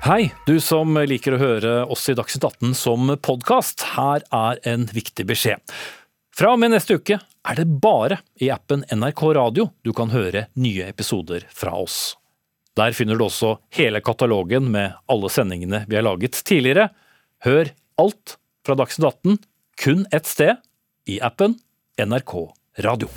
Hei, du som liker å høre oss i Dagsnytt 18 som podkast. Her er en viktig beskjed. Fra og med neste uke er det bare i appen NRK Radio du kan høre nye episoder fra oss. Der finner du også hele katalogen med alle sendingene vi har laget tidligere. Hør alt fra Dagsnytt 18 kun ett sted, i appen NRK Radio.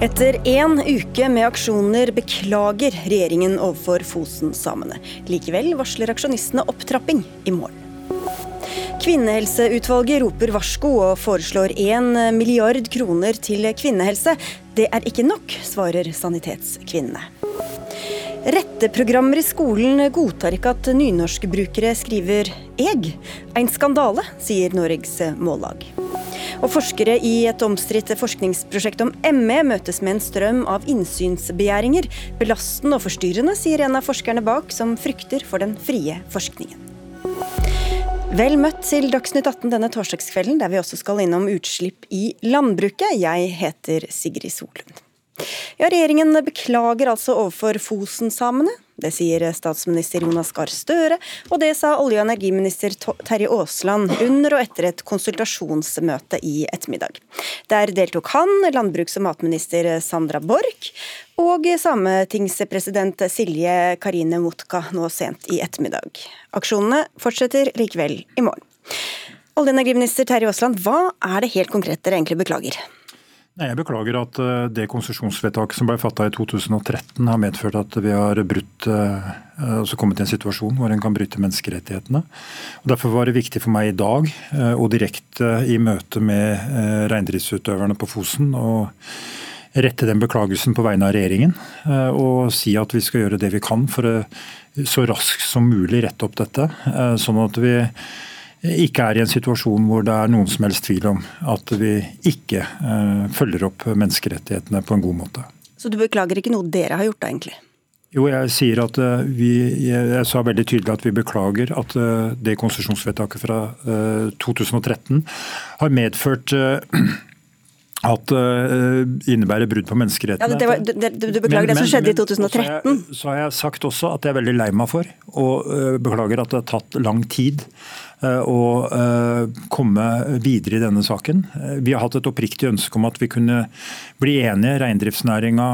Etter én uke med aksjoner beklager regjeringen overfor Fosen-samene. Likevel varsler aksjonistene opptrapping i morgen. Kvinnehelseutvalget roper varsko og foreslår 1 milliard kroner til kvinnehelse. Det er ikke nok, svarer Sanitetskvinnene. Retteprogrammer i skolen godtar ikke at nynorskbrukere skriver 'eg'. En skandale, sier Norges Mållag. Og forskere i et omstridt forskningsprosjekt om ME møtes med en strøm av innsynsbegjæringer. Belastende og forstyrrende, sier en av forskerne bak, som frykter for den frie forskningen. Vel møtt til Dagsnytt 18 denne torsdagskvelden, der vi også skal innom utslipp i landbruket. Jeg heter Sigrid Solund. Ja, Regjeringen beklager altså overfor Fosen-samene. Det sier statsminister Jonas Gahr Støre, og det sa olje- og energiminister Terje Aasland under og etter et konsultasjonsmøte i ettermiddag. Der deltok han, landbruks- og matminister Sandra Borch og sametingspresident Silje Karine Mutka nå sent i ettermiddag. Aksjonene fortsetter likevel i morgen. Olje- og energiminister Terje Aasland, hva er det helt konkret dere egentlig beklager? Jeg beklager at eh, det konsesjonsvedtaket som ble fatta i 2013 har medført at vi har brutt, eh, altså kommet i en situasjon hvor en kan bryte menneskerettighetene. Og derfor var det viktig for meg i dag eh, og direkte i møte med reindriftsutøverne på Fosen å rette den beklagelsen på vegne av regjeringen og si at vi skal gjøre det vi kan for å så raskt som mulig rette opp dette. sånn at vi ikke er i en situasjon hvor det er noen som helst tvil om at vi ikke eh, følger opp menneskerettighetene på en god måte. Så du beklager ikke noe dere har gjort da, egentlig? Jo, jeg sier at uh, vi, jeg, jeg, sa veldig tydelig at vi beklager at uh, det konsesjonsvedtaket fra 2013 har medført at uh, innebærer brudd på menneskerettighetene. Ja, det var, det, du, du beklager men, det som skjedde men, i 2013? Så har, jeg, så har jeg sagt også at jeg er veldig lei meg for, og uh, beklager at det har tatt lang tid å komme videre i denne saken. Vi har hatt et oppriktig ønske om at vi kunne bli enige, reindriftsnæringa,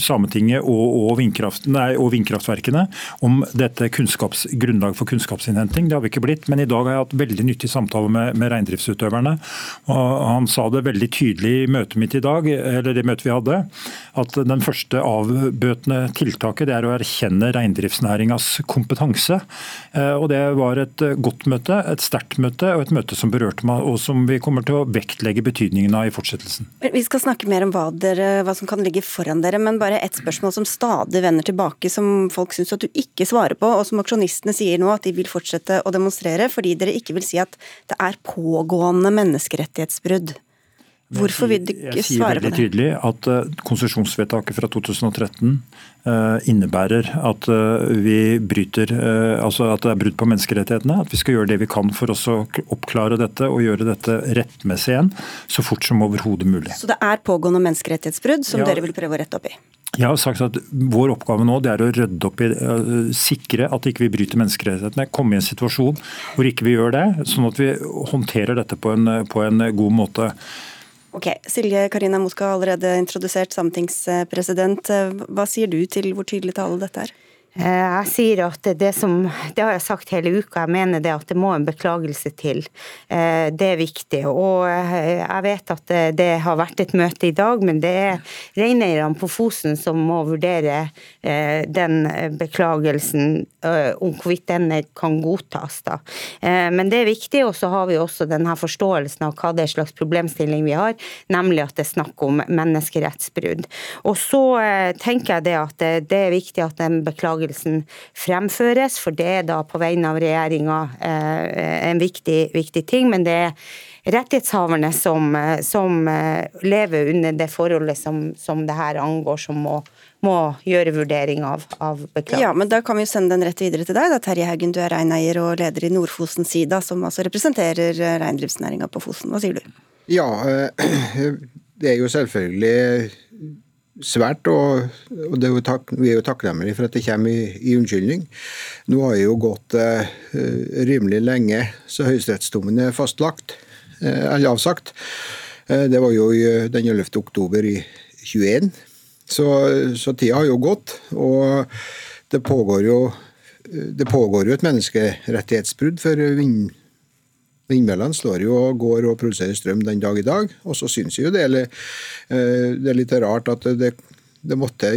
Sametinget og, og, vindkraft, nei, og, vindkraftverkene, om dette grunnlag for kunnskapsinnhenting. Det har vi ikke blitt, men i dag har jeg hatt veldig nyttig samtale med, med reindriftsutøverne. han sa det veldig tydelig i møtet mitt i dag, eller det møtet vi hadde, at den første avbøtende tiltaket det er å erkjenne reindriftsnæringas kompetanse. Eh, og Det var et godt møte, et sterkt møte og et møte som berørte meg, og som vi kommer til å vektlegge betydningen av i fortsettelsen. Vi skal snakke mer om hva, dere, hva som kan ligge foran dere, men bare et spørsmål som stadig vender tilbake, som folk syns at du ikke svarer på, og som aksjonistene sier nå at de vil fortsette å demonstrere fordi dere ikke vil si at det er pågående menneskerettighetsbrudd. Hvorfor vil du ikke svare på det? Jeg sier veldig tydelig at eh, konsesjonsvedtaket fra 2013 eh, innebærer at eh, vi bryter altså at det er brudd på menneskerettighetene. At vi skal gjøre det vi kan for å oppklare dette og gjøre dette rettmessig igjen så fort som overhodet mulig. Så det er pågående menneskerettighetsbrudd som ja. dere vil prøve å rette opp i? Jeg har sagt at Vår oppgave nå det er å rydde opp i, sikre at ikke vi ikke bryter menneskerettighetene. Komme i en situasjon hvor ikke vi gjør det, sånn at vi håndterer dette på en, på en god måte. Ok, Silje Karina Moska har allerede introdusert sametingspresident. Hva sier du til hvor tydelig tale dette er? Eh, jeg sier at det som Det har jeg sagt hele uka. Jeg mener det at det må en beklagelse til. Eh, det er viktig. Og eh, jeg vet at det har vært et møte i dag, men det er reineierne på Fosen som må vurdere den beklagelsen, om hvorvidt den kan godtas. da. Men det er viktig, og så har vi også denne forståelsen av hva det er slags problemstilling vi har, nemlig at det er snakk om menneskerettsbrudd. Og så tenker jeg det at det er viktig at den beklagelsen beklagelsen fremføres, for det er da på vegne av regjeringa eh, en viktig, viktig ting. men det er rettighetshaverne som, eh, som, eh, lever under det forholdet som, som det her angår, som må, må gjøre vurdering av, av beklagelse. Ja, men da kan vi jo sende den rett videre til deg. da, Terje Haugen, du er reineier og leder i Nordfosen Sida, som altså representerer reindriftsnæringa på Fosen. Hva sier du? Ja, det er jo selvfølgelig svært, og, og er tak, vi er jo takknemlige for at det kommer i, i unnskyldning. Nå har det jo gått eh, rimelig lenge så høyesterettsdommen er fastlagt, eh, eller avsagt. Eh, det var jo den 11. oktober i 21. Så, så tida har jo gått, og det pågår jo, det pågår jo et menneskerettighetsbrudd. for vind, Vindmøllene står jo og går og produserer strøm den dag i dag. Og så syns jo det, eh, det er litt rart at det, det måtte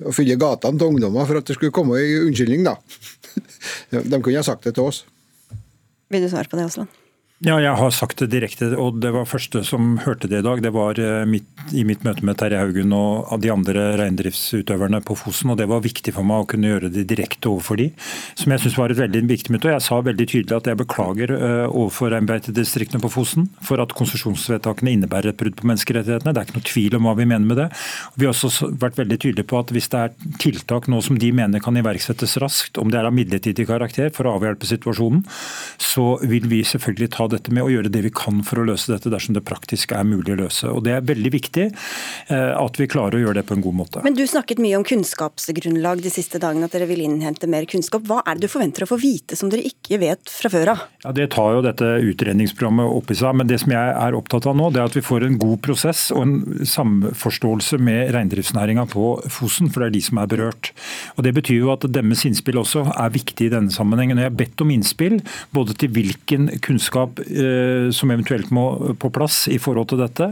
å fylle gatene til ungdommer for at det skulle komme en unnskyldning, da. De kunne ha sagt det til oss. Vil du svare på det, Aasland? Ja, jeg har sagt det direkte, og det var første som hørte det i dag. Det var eh, mitt, i mitt møte med Terje Haugen og de andre reindriftsutøverne på Fosen. og Det var viktig for meg å kunne gjøre det direkte overfor de, som jeg syns var et veldig viktig møte. og Jeg sa veldig tydelig at jeg beklager eh, overfor reinbeitedistriktene på Fosen for at konsesjonsvedtakene innebærer et brudd på menneskerettighetene. Det er ikke noe tvil om hva vi mener med det. Vi har også vært veldig tydelige på at hvis det er tiltak nå som de mener kan iverksettes raskt, om det er av midlertidig karakter for å avhjelpe situasjonen, så vil vi selvfølgelig ta dette med å gjøre det vi kan for å løse dette dersom det praktisk er mulig å løse. Og Det er veldig viktig eh, at vi klarer å gjøre det på en god måte. Men Du snakket mye om kunnskapsgrunnlag de siste dagene, at dere vil innhente mer kunnskap. Hva er det du forventer å få vite som dere ikke vet fra før av? Ja, Det tar jo dette utredningsprogrammet opp i seg. Men det som jeg er opptatt av nå, det er at vi får en god prosess og en samforståelse med reindriftsnæringa på Fosen, for det er de som er berørt. Og Det betyr jo at deres innspill også er viktig i denne sammenhengen. Jeg har bedt om innspill både til hvilken kunnskap Eh, som eventuelt må på plass i forhold til dette.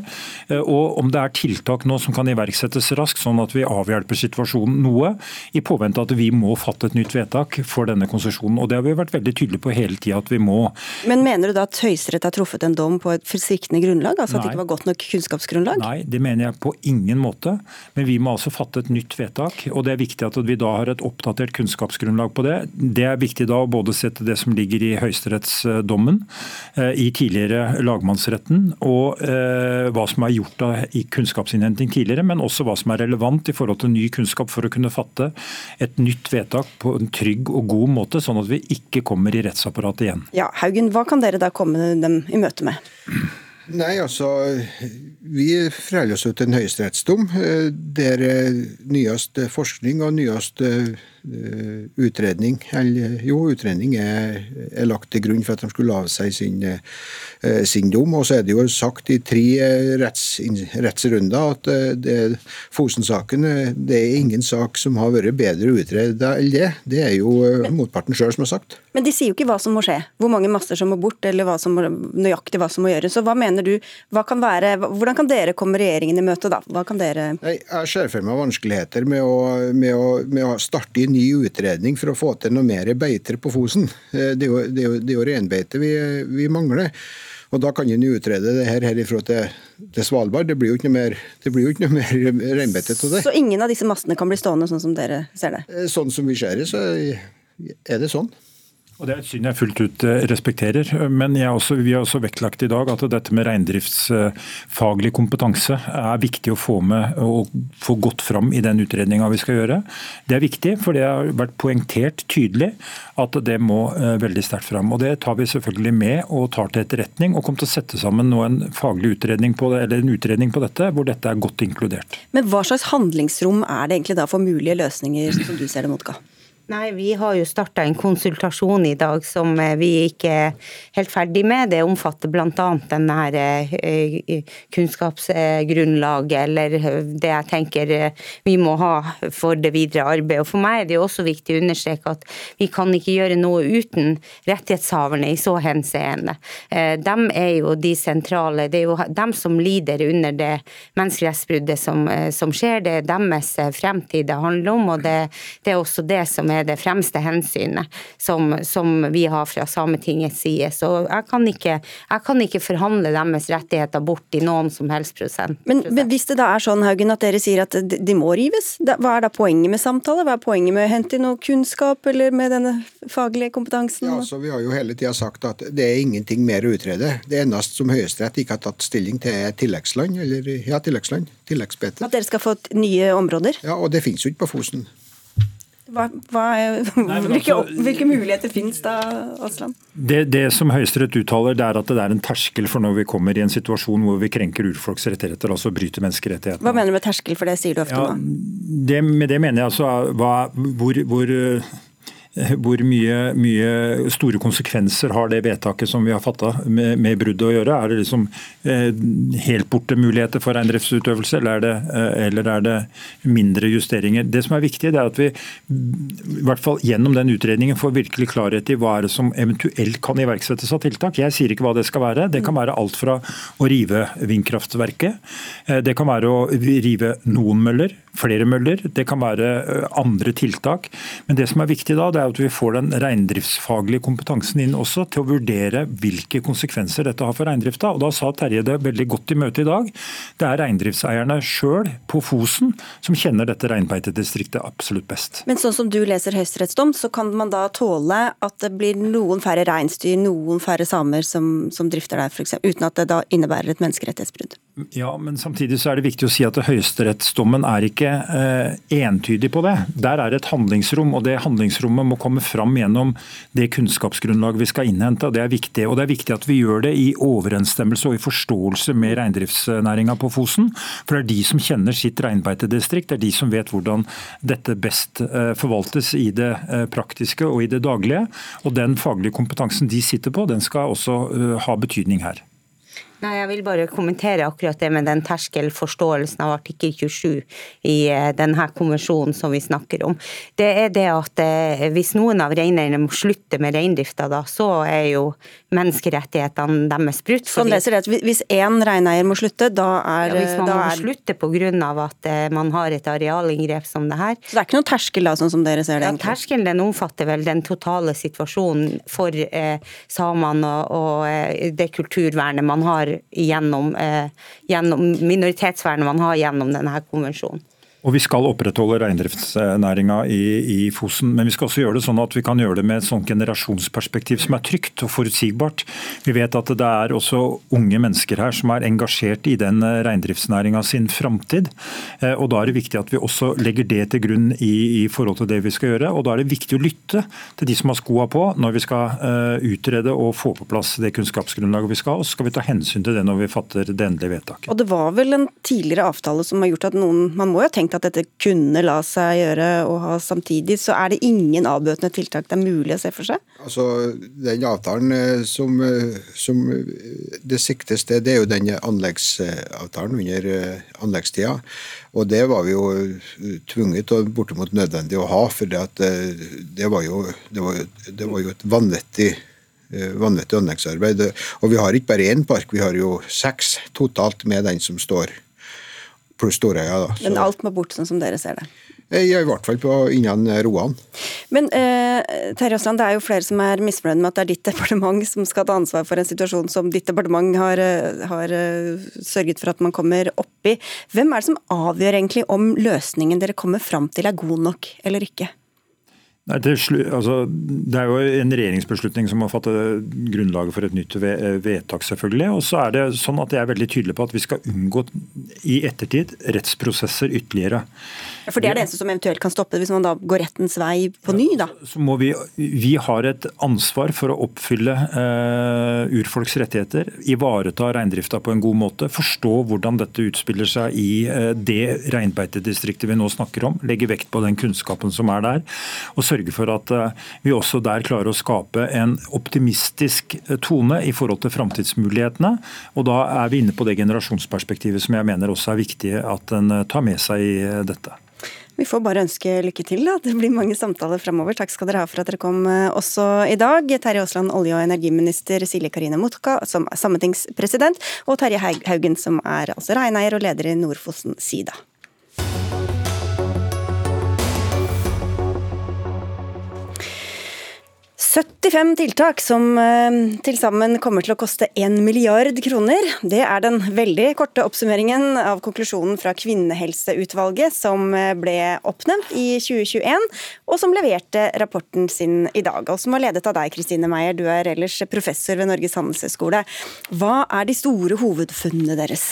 Eh, og om det er tiltak nå som kan iverksettes raskt, sånn at vi avhjelper situasjonen noe, i påvente at vi må fatte et nytt vedtak for denne konsesjonen. Og Det har vi vært veldig tydelige på hele tida at vi må. Men mener du da at Høyesterett har truffet en dom på et sviktende grunnlag? Altså Nei. at det ikke var godt nok kunnskapsgrunnlag? Nei, det mener jeg på ingen måte. Men vi må altså fatte et nytt vedtak. Og det er viktig at vi da har et oppdatert kunnskapsgrunnlag på det. Det er viktig da å både sette det som ligger i høyesterettsdommen, Eh, i tidligere lagmannsretten, og eh, hva som er gjort i kunnskapsinnhenting tidligere, men også hva som er relevant i forhold til ny kunnskap for å kunne fatte et nytt vedtak på en trygg og god måte, sånn at vi ikke kommer i rettsapparatet igjen. Ja, Haugen, Hva kan dere da komme dem i møte med? Nei, altså Vi forholder oss til en høyesterettsdom eh, der nyest forskning og nyest Eh, utredning eller, jo, utredning er, er, lagt til grunn for at de skulle lage seg sin, eh, sin dom. Og så er det jo sagt i tre eh, retts, rettsrunder at det, Fosen-saken det er ingen sak som har vært bedre utredet enn det. Det er jo motparten sjøl som har sagt. Men de sier jo ikke hva som må skje, hvor mange master som må bort, eller hva som nøyaktig hva som må gjøres. Så hva mener du, hva kan være, hvordan kan dere komme regjeringen i møte da? Hva kan dere Jeg ser for meg vanskeligheter med å, med å, med å starte en ny utredning for å få til noe mer beiter på Fosen. Eh, det er jo, det er jo, det er jo renbeite vi, vi, mangler. Og Da kan en utrede det her herifra til, til, Svalbard. Det blir jo ikke noe mer, det blir jo ikke noe mer reinbeite av det. Så ingen av disse mastene kan bli stående sånn som dere ser det? Eh, sånn som vi ser det, så er det sånn. Og Det er et syn jeg fullt ut eh, respekterer. Men også, vi har også vektlagt i dag at dette med reindriftsfaglig kompetanse er viktig å få med og få godt fram i den utredninga vi skal gjøre. Det er viktig, for det har vært poengtert tydelig at det må eh, veldig sterkt fram. Og Det tar vi selvfølgelig med og tar til etterretning, og kommer til å sette sammen nå en faglig utredning på, det, eller en utredning på dette, hvor dette er godt inkludert. Men Hva slags handlingsrom er det egentlig da for mulige løsninger, som du ser det, Motka? Nei, vi har jo starta en konsultasjon i dag som eh, vi ikke er helt ferdig med. Det omfatter bl.a. denne eh, kunnskapsgrunnlaget, eller det jeg tenker eh, vi må ha for det videre arbeidet. Og For meg er det også viktig å understreke at vi kan ikke gjøre noe uten rettighetshaverne i så henseende. De er jo de sentrale. Det er jo dem som lider under det menneskerettsbruddet som, som skjer. Det er deres fremtid det handler om, og det, det er også det som er er det fremste hensynet som, som vi har fra Sametingets side. Så jeg kan, ikke, jeg kan ikke forhandle deres rettigheter bort i noen som helst prosent. Men, men, hvis det da er sånn Haugen, at dere sier at de må rives, hva er da poenget med samtale? Hva er poenget med å hente inn noe kunnskap eller med denne faglige kompetansen? Ja, så Vi har jo hele tida sagt at det er ingenting mer å utrede. Det eneste som Høyesterett ikke har tatt stilling til, er tilleggsland. Eller ja, tilleggsland. Tilleggsbete. At dere skal få nye områder? Ja, og det finnes jo ikke på Fosen. Hva, hva er, hvilke, altså- hvilke, muligheter finnes da, Aasland? Det, det som Høyesterett uttaler, det er at det er en terskel for når vi kommer i en situasjon hvor vi krenker urfolks rettigheter, altså bryter menneskerettighetene. Hva mener du med terskel, for det sier du ofte Ja, nå? det, med det mener jeg altså hva, hvor, hvor hvor mye, mye, store konsekvenser har det vedtaket som vi har fatta med, med bruddet å gjøre? Er det liksom eh, helt borte muligheter for reindriftsutøvelse, eller er, det, eh, eller er det mindre justeringer? Det som er viktig, det er at vi i hvert fall gjennom den utredningen får virkelig klarhet i hva er det som eventuelt kan iverksettes av tiltak. Jeg sier ikke hva det skal være. Det kan være alt fra å rive vindkraftverket, eh, det kan være å rive noen møller, flere møller, det kan være eh, andre tiltak. Men det som er viktig da, det er at vi får den reindriftsfaglige kompetansen inn også til å vurdere hvilke konsekvenser dette har for reindrifta. Og Da sa Terje det veldig godt i møtet i dag. Det er reindriftseierne sjøl på Fosen som kjenner dette reinbeitedistriktet absolutt best. Men sånn som du leser høyesterettsdom, så kan man da tåle at det blir noen færre reinsdyr, noen færre samer som, som drifter der, f.eks., uten at det da innebærer et menneskerettighetsbrudd? Ja, men samtidig så er det viktig å si at høyesterettsdommen er ikke eh, entydig på det. Der er et handlingsrom, og det handlingsrommet må komme fram gjennom det kunnskapsgrunnlaget vi skal innhente. og Det er viktig og det er viktig at vi gjør det i overensstemmelse og i forståelse med reindriftsnæringa på Fosen. For det er de som kjenner sitt reinbeitedistrikt, det er de som vet hvordan dette best eh, forvaltes i det eh, praktiske og i det daglige. Og den faglige kompetansen de sitter på, den skal også eh, ha betydning her. Nei, Jeg vil bare kommentere akkurat det med den terskelforståelsen av artikkel 27 i denne konvensjonen som vi snakker om. Det er det at hvis noen av reineierne må slutte med reindrifta, da, så er jo menneskerettighetene deres brutt. Sånn det at Hvis én reineier må slutte, da er ja, Hvis man må er, slutte pga. at man har et arealinngrep som det her. Så det er ikke noen terskel da, sånn som dere ser det? Ja, egentlig? terskelen den omfatter vel den totale situasjonen for eh, samene og, og eh, det kulturvernet man har gjennom, eh, gjennom minoritetsvernet man har gjennom denne konvensjonen. Og Vi skal opprettholde reindriftsnæringa i, i, Fosen, men vi skal også gjøre det sånn at vi kan gjøre det med et sånt generasjonsperspektiv som er trygt og forutsigbart. Vi vet at det er også unge mennesker her som er engasjert i den reindriftsnæringa sin framtid. Eh, og Da er det viktig at vi også legger det til grunn i, i, forhold til det vi skal gjøre. Og Da er det viktig å lytte til de som har skoa på når vi skal uh, utrede og få på plass det kunnskapsgrunnlaget vi skal. Og så skal vi ta hensyn til det når vi fatter det endelige vedtaket. Og det var vel en tidligere avtale som har gjort at noen Man må jo ha tenkt at dette kunne la seg gjøre å ha samtidig, så er det ingen avbøtende tiltak det er mulig å se for seg? Altså, Den avtalen eh, som, eh, som det siktes til, det er jo den anleggsavtalen under eh, anleggstida. Og det var vi jo tvunget og bortimot nødvendig å ha, for det, det, var, jo, det, var, det var jo et vanvittig vanvittig anleggsarbeid. Og vi har ikke bare én park, vi har jo seks totalt med den som står pluss Storøya. da. Men alt må bort, sånn som dere ser det? Ja, I hvert fall på, innen Roan. Men eh, Terje Aasland, det er jo flere som er misfornøyd med at det er ditt departement som skal ta ansvar for en situasjon som ditt departement har, har sørget for at man kommer opp i. Hvem er det som avgjør egentlig om løsningen dere kommer fram til er god nok eller ikke? Nei, altså, det, er jo en regjeringsbeslutning som må fatte grunnlaget for et nytt vedtak, selvfølgelig. Og så er det sånn at jeg er veldig tydelig på at vi skal unngå i ettertid rettsprosesser ytterligere. Ja, for det er det eneste som eventuelt kan stoppe hvis man da går rettens vei på ny, da? Så må vi, vi har et ansvar for å oppfylle uh, urfolks rettigheter, ivareta reindrifta på en god måte, forstå hvordan dette utspiller seg i uh, det reinbeitedistriktet vi nå snakker om, legge vekt på den kunnskapen som er der. og sørge for at uh, vi også der klarer å skape en optimistisk tone i forhold til framtidsmulighetene. Og da er vi inne på det generasjonsperspektivet som jeg mener også er viktig at en tar med seg i dette. Vi får bare ønske lykke til. da. Det blir mange samtaler framover. Takk skal dere ha for at dere kom også i dag. Terje Aasland, olje- og energiminister, Silje Karine Motka, som er sametingspresident, og Terje Haugen, som er altså reineier og leder i Nordfossen Sida. 75 tiltak som eh, til sammen kommer til å koste 1 milliard kroner. Det er den veldig korte oppsummeringen av konklusjonen fra Kvinnehelseutvalget som eh, ble oppnevnt i 2021, og som leverte rapporten sin i dag. Og som var ledet av deg, Kristine Meyer, du er ellers professor ved Norges handelshøyskole. Hva er de store hovedfunnene deres?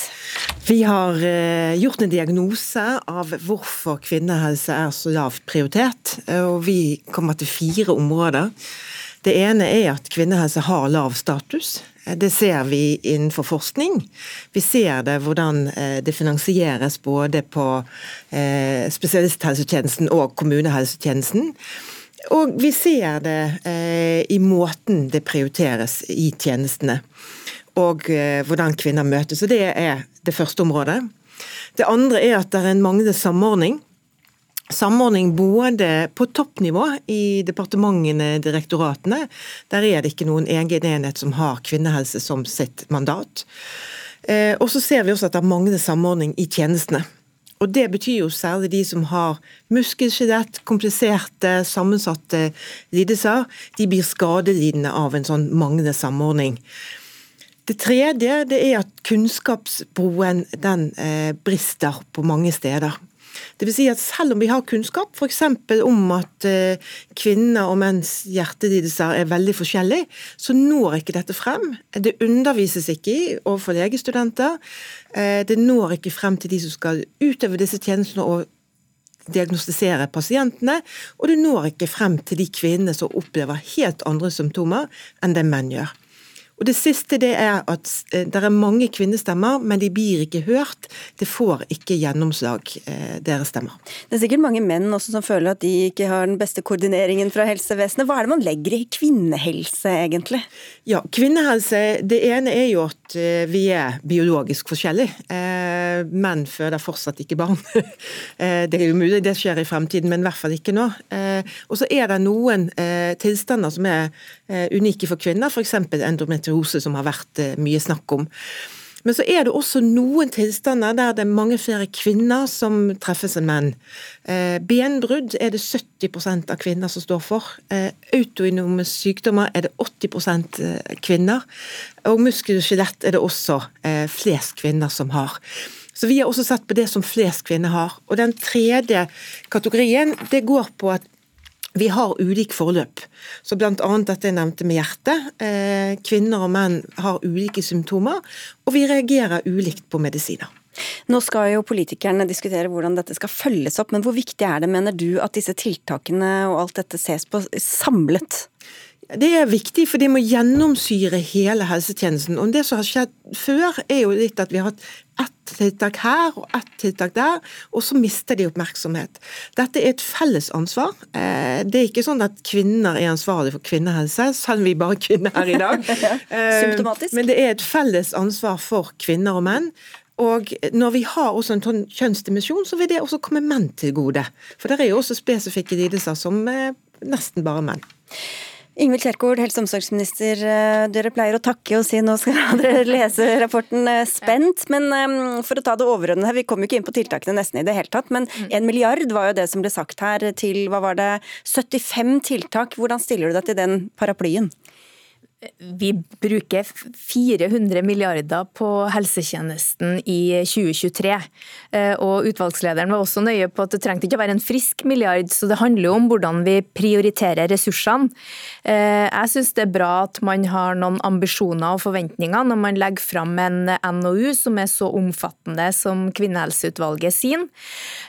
Vi har eh, gjort en diagnose av hvorfor kvinnehelse er så lavt prioritert, og vi kommer til fire områder. Det ene er at kvinnehelse har lav status. Det ser vi innenfor forskning. Vi ser det hvordan eh, det finansieres både på eh, spesialisthelsetjenesten og kommunehelsetjenesten. Og vi ser det eh, i måten det prioriteres i tjenestene. Og hvordan kvinner møtes. Og det er det første området. Det andre er at det er en manglende samordning samordning både på toppnivå i departementene, direktoratene. Der er det ikke noen egen enhet som har kvinnehelse som sitt mandat. Eh, og så ser vi også at det er manglende samordning i tjenestene. Og Det betyr jo særlig de som har muskelskjelett, kompliserte, sammensatte lidelser. De blir skadelidende av en sånn manglende samordning. Det tredje det er at kunnskapsbroen den eh, brister på mange steder. Det vil si at selv om vi har kunnskap f.eks. om at eh, kvinner og menns hjertelidelser er veldig forskjellige, så når ikke dette frem. Det undervises ikke i overfor legestudenter. Eh, det når ikke frem til de som skal utøve disse tjenestene og diagnostisere pasientene, og det når ikke frem til de kvinnene som opplever helt andre symptomer enn det menn gjør. Og Det siste det er at eh, det er mange kvinnestemmer, men de blir ikke hørt. Det får ikke gjennomslag, eh, deres stemmer. Det er sikkert mange menn også som føler at de ikke har den beste koordineringen fra helsevesenet. Hva er det man legger i kvinnehelse, egentlig? Ja, Kvinnehelse, det ene er jo at eh, vi er biologisk forskjellige. Menn føder fortsatt ikke barn. Det er jo mulig det skjer i fremtiden, men i hvert fall ikke nå. Og så er det noen tilstander som er unike for kvinner, f.eks. endometriose endometriose som har vært eh, mye snakk om. Men så er det også noen tilstander der det er mange flere kvinner som treffes enn menn. Eh, benbrudd er det 70% av kvinner som står for. Eh, autoinome sykdommer er det 80 kvinner. Og muskel og skjelett er det også flest kvinner som har. Så Vi har også sett på det som flest kvinner har. Og Den tredje kategorien det går på at vi har ulik forløp. Så annet dette jeg nevnte med hjertet. Eh, kvinner og menn har ulike symptomer, og vi reagerer ulikt på medisiner. Nå skal jo politikerne diskutere hvordan dette skal følges opp, men hvor viktig er det, mener du, at disse tiltakene og alt dette ses på samlet? Det er viktig, for det må gjennomsyre hele helsetjenesten. Og Det som har skjedd før, er jo litt at vi har hatt ett tiltak her og ett tiltak der, og så mister de oppmerksomhet. Dette er et felles ansvar. Eh, det er ikke sånn at kvinner er ansvarlig for kvinnehelse, selv om vi bare er kvinner her i dag. Symptomatisk. Eh, men det er et felles ansvar for kvinner og menn. Og når vi har også en sånn kjønnsdimensjon, så vil det også komme menn til gode. For det er jo også spesifikke lidelser som nesten bare menn. Ingvild Kjerkol, helse- og omsorgsminister. Eh, dere pleier å takke og si nå skal dere lese rapporten eh, spent. Men um, for å ta det overordnede her, vi kom jo ikke inn på tiltakene nesten i det hele tatt. Men mm. en milliard var jo det som ble sagt her til hva var det, 75 tiltak. Hvordan stiller du deg til den paraplyen? Vi bruker 400 milliarder på helsetjenesten i 2023. Eh, og Utvalgslederen var også nøye på at det trengte ikke å være en frisk milliard, så det handler jo om hvordan vi prioriterer ressursene. Eh, jeg syns det er bra at man har noen ambisjoner og forventninger når man legger fram en NOU som er så omfattende som Kvinnehelseutvalget sin.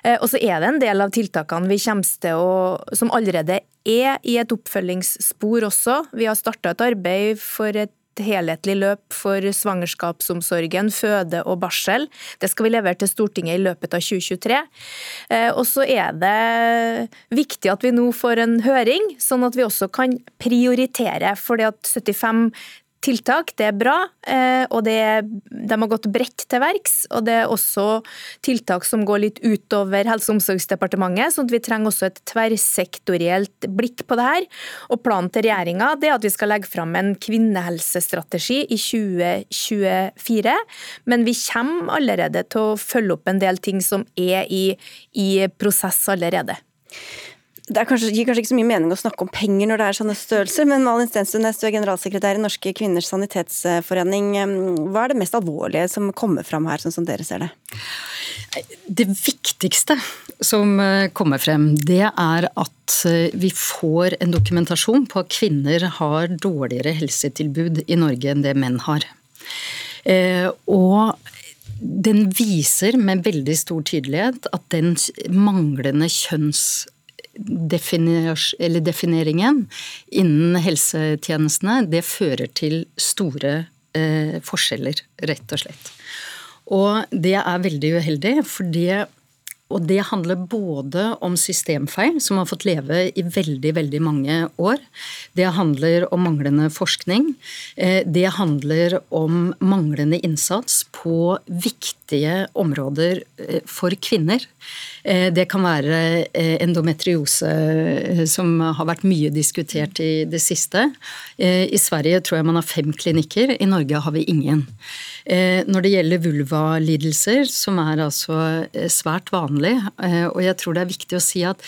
Eh, og så er det en del av tiltakene vi kommer til å, som allerede er i et oppfølgingsspor også. Vi har starta et arbeid for et helhetlig løp for svangerskapsomsorgen, føde og barsel. Det skal vi levere til Stortinget i løpet av 2023. Eh, og så er det viktig at vi nå får en høring, sånn at vi også kan prioritere. at 75 tiltak. Det er bra, eh, og det, de har gått bredt til verks. Og det er også tiltak som går litt utover Helse- og omsorgsdepartementet, sånn at vi trenger også et tverrsektorielt blikk på det her. Og planen til regjeringa er at vi skal legge fram en kvinnehelsestrategi i 2024. Men vi kommer allerede til å følge opp en del ting som er i, i prosess allerede. Det kanskje, gir kanskje ikke så mye mening å snakke om penger når det er sånne størrelser, men Malin Stensundnes, du er generalsekretær i Norske kvinners sanitetsforening. Hva er det mest alvorlige som kommer fram her, sånn som dere ser det? Det viktigste som eh, kommer frem, det er at eh, vi får en dokumentasjon på at kvinner har dårligere helsetilbud i Norge enn det menn har. Eh, og den viser med veldig stor tydelighet at den manglende kjønnsdefineringen innen helsetjenestene, det fører til store eh, forskjeller, rett og slett. Og det er veldig uheldig, fordi og det handler både om systemfeil, som har fått leve i veldig veldig mange år. Det handler om manglende forskning. Eh, det handler om manglende innsats på viktige områder eh, for kvinner. Eh, det kan være endometriose, som har vært mye diskutert i det siste. I Sverige tror jeg man har fem klinikker, i Norge har vi ingen. Når det gjelder vulvalidelser, som er altså svært vanlig, og jeg tror det er viktig å si at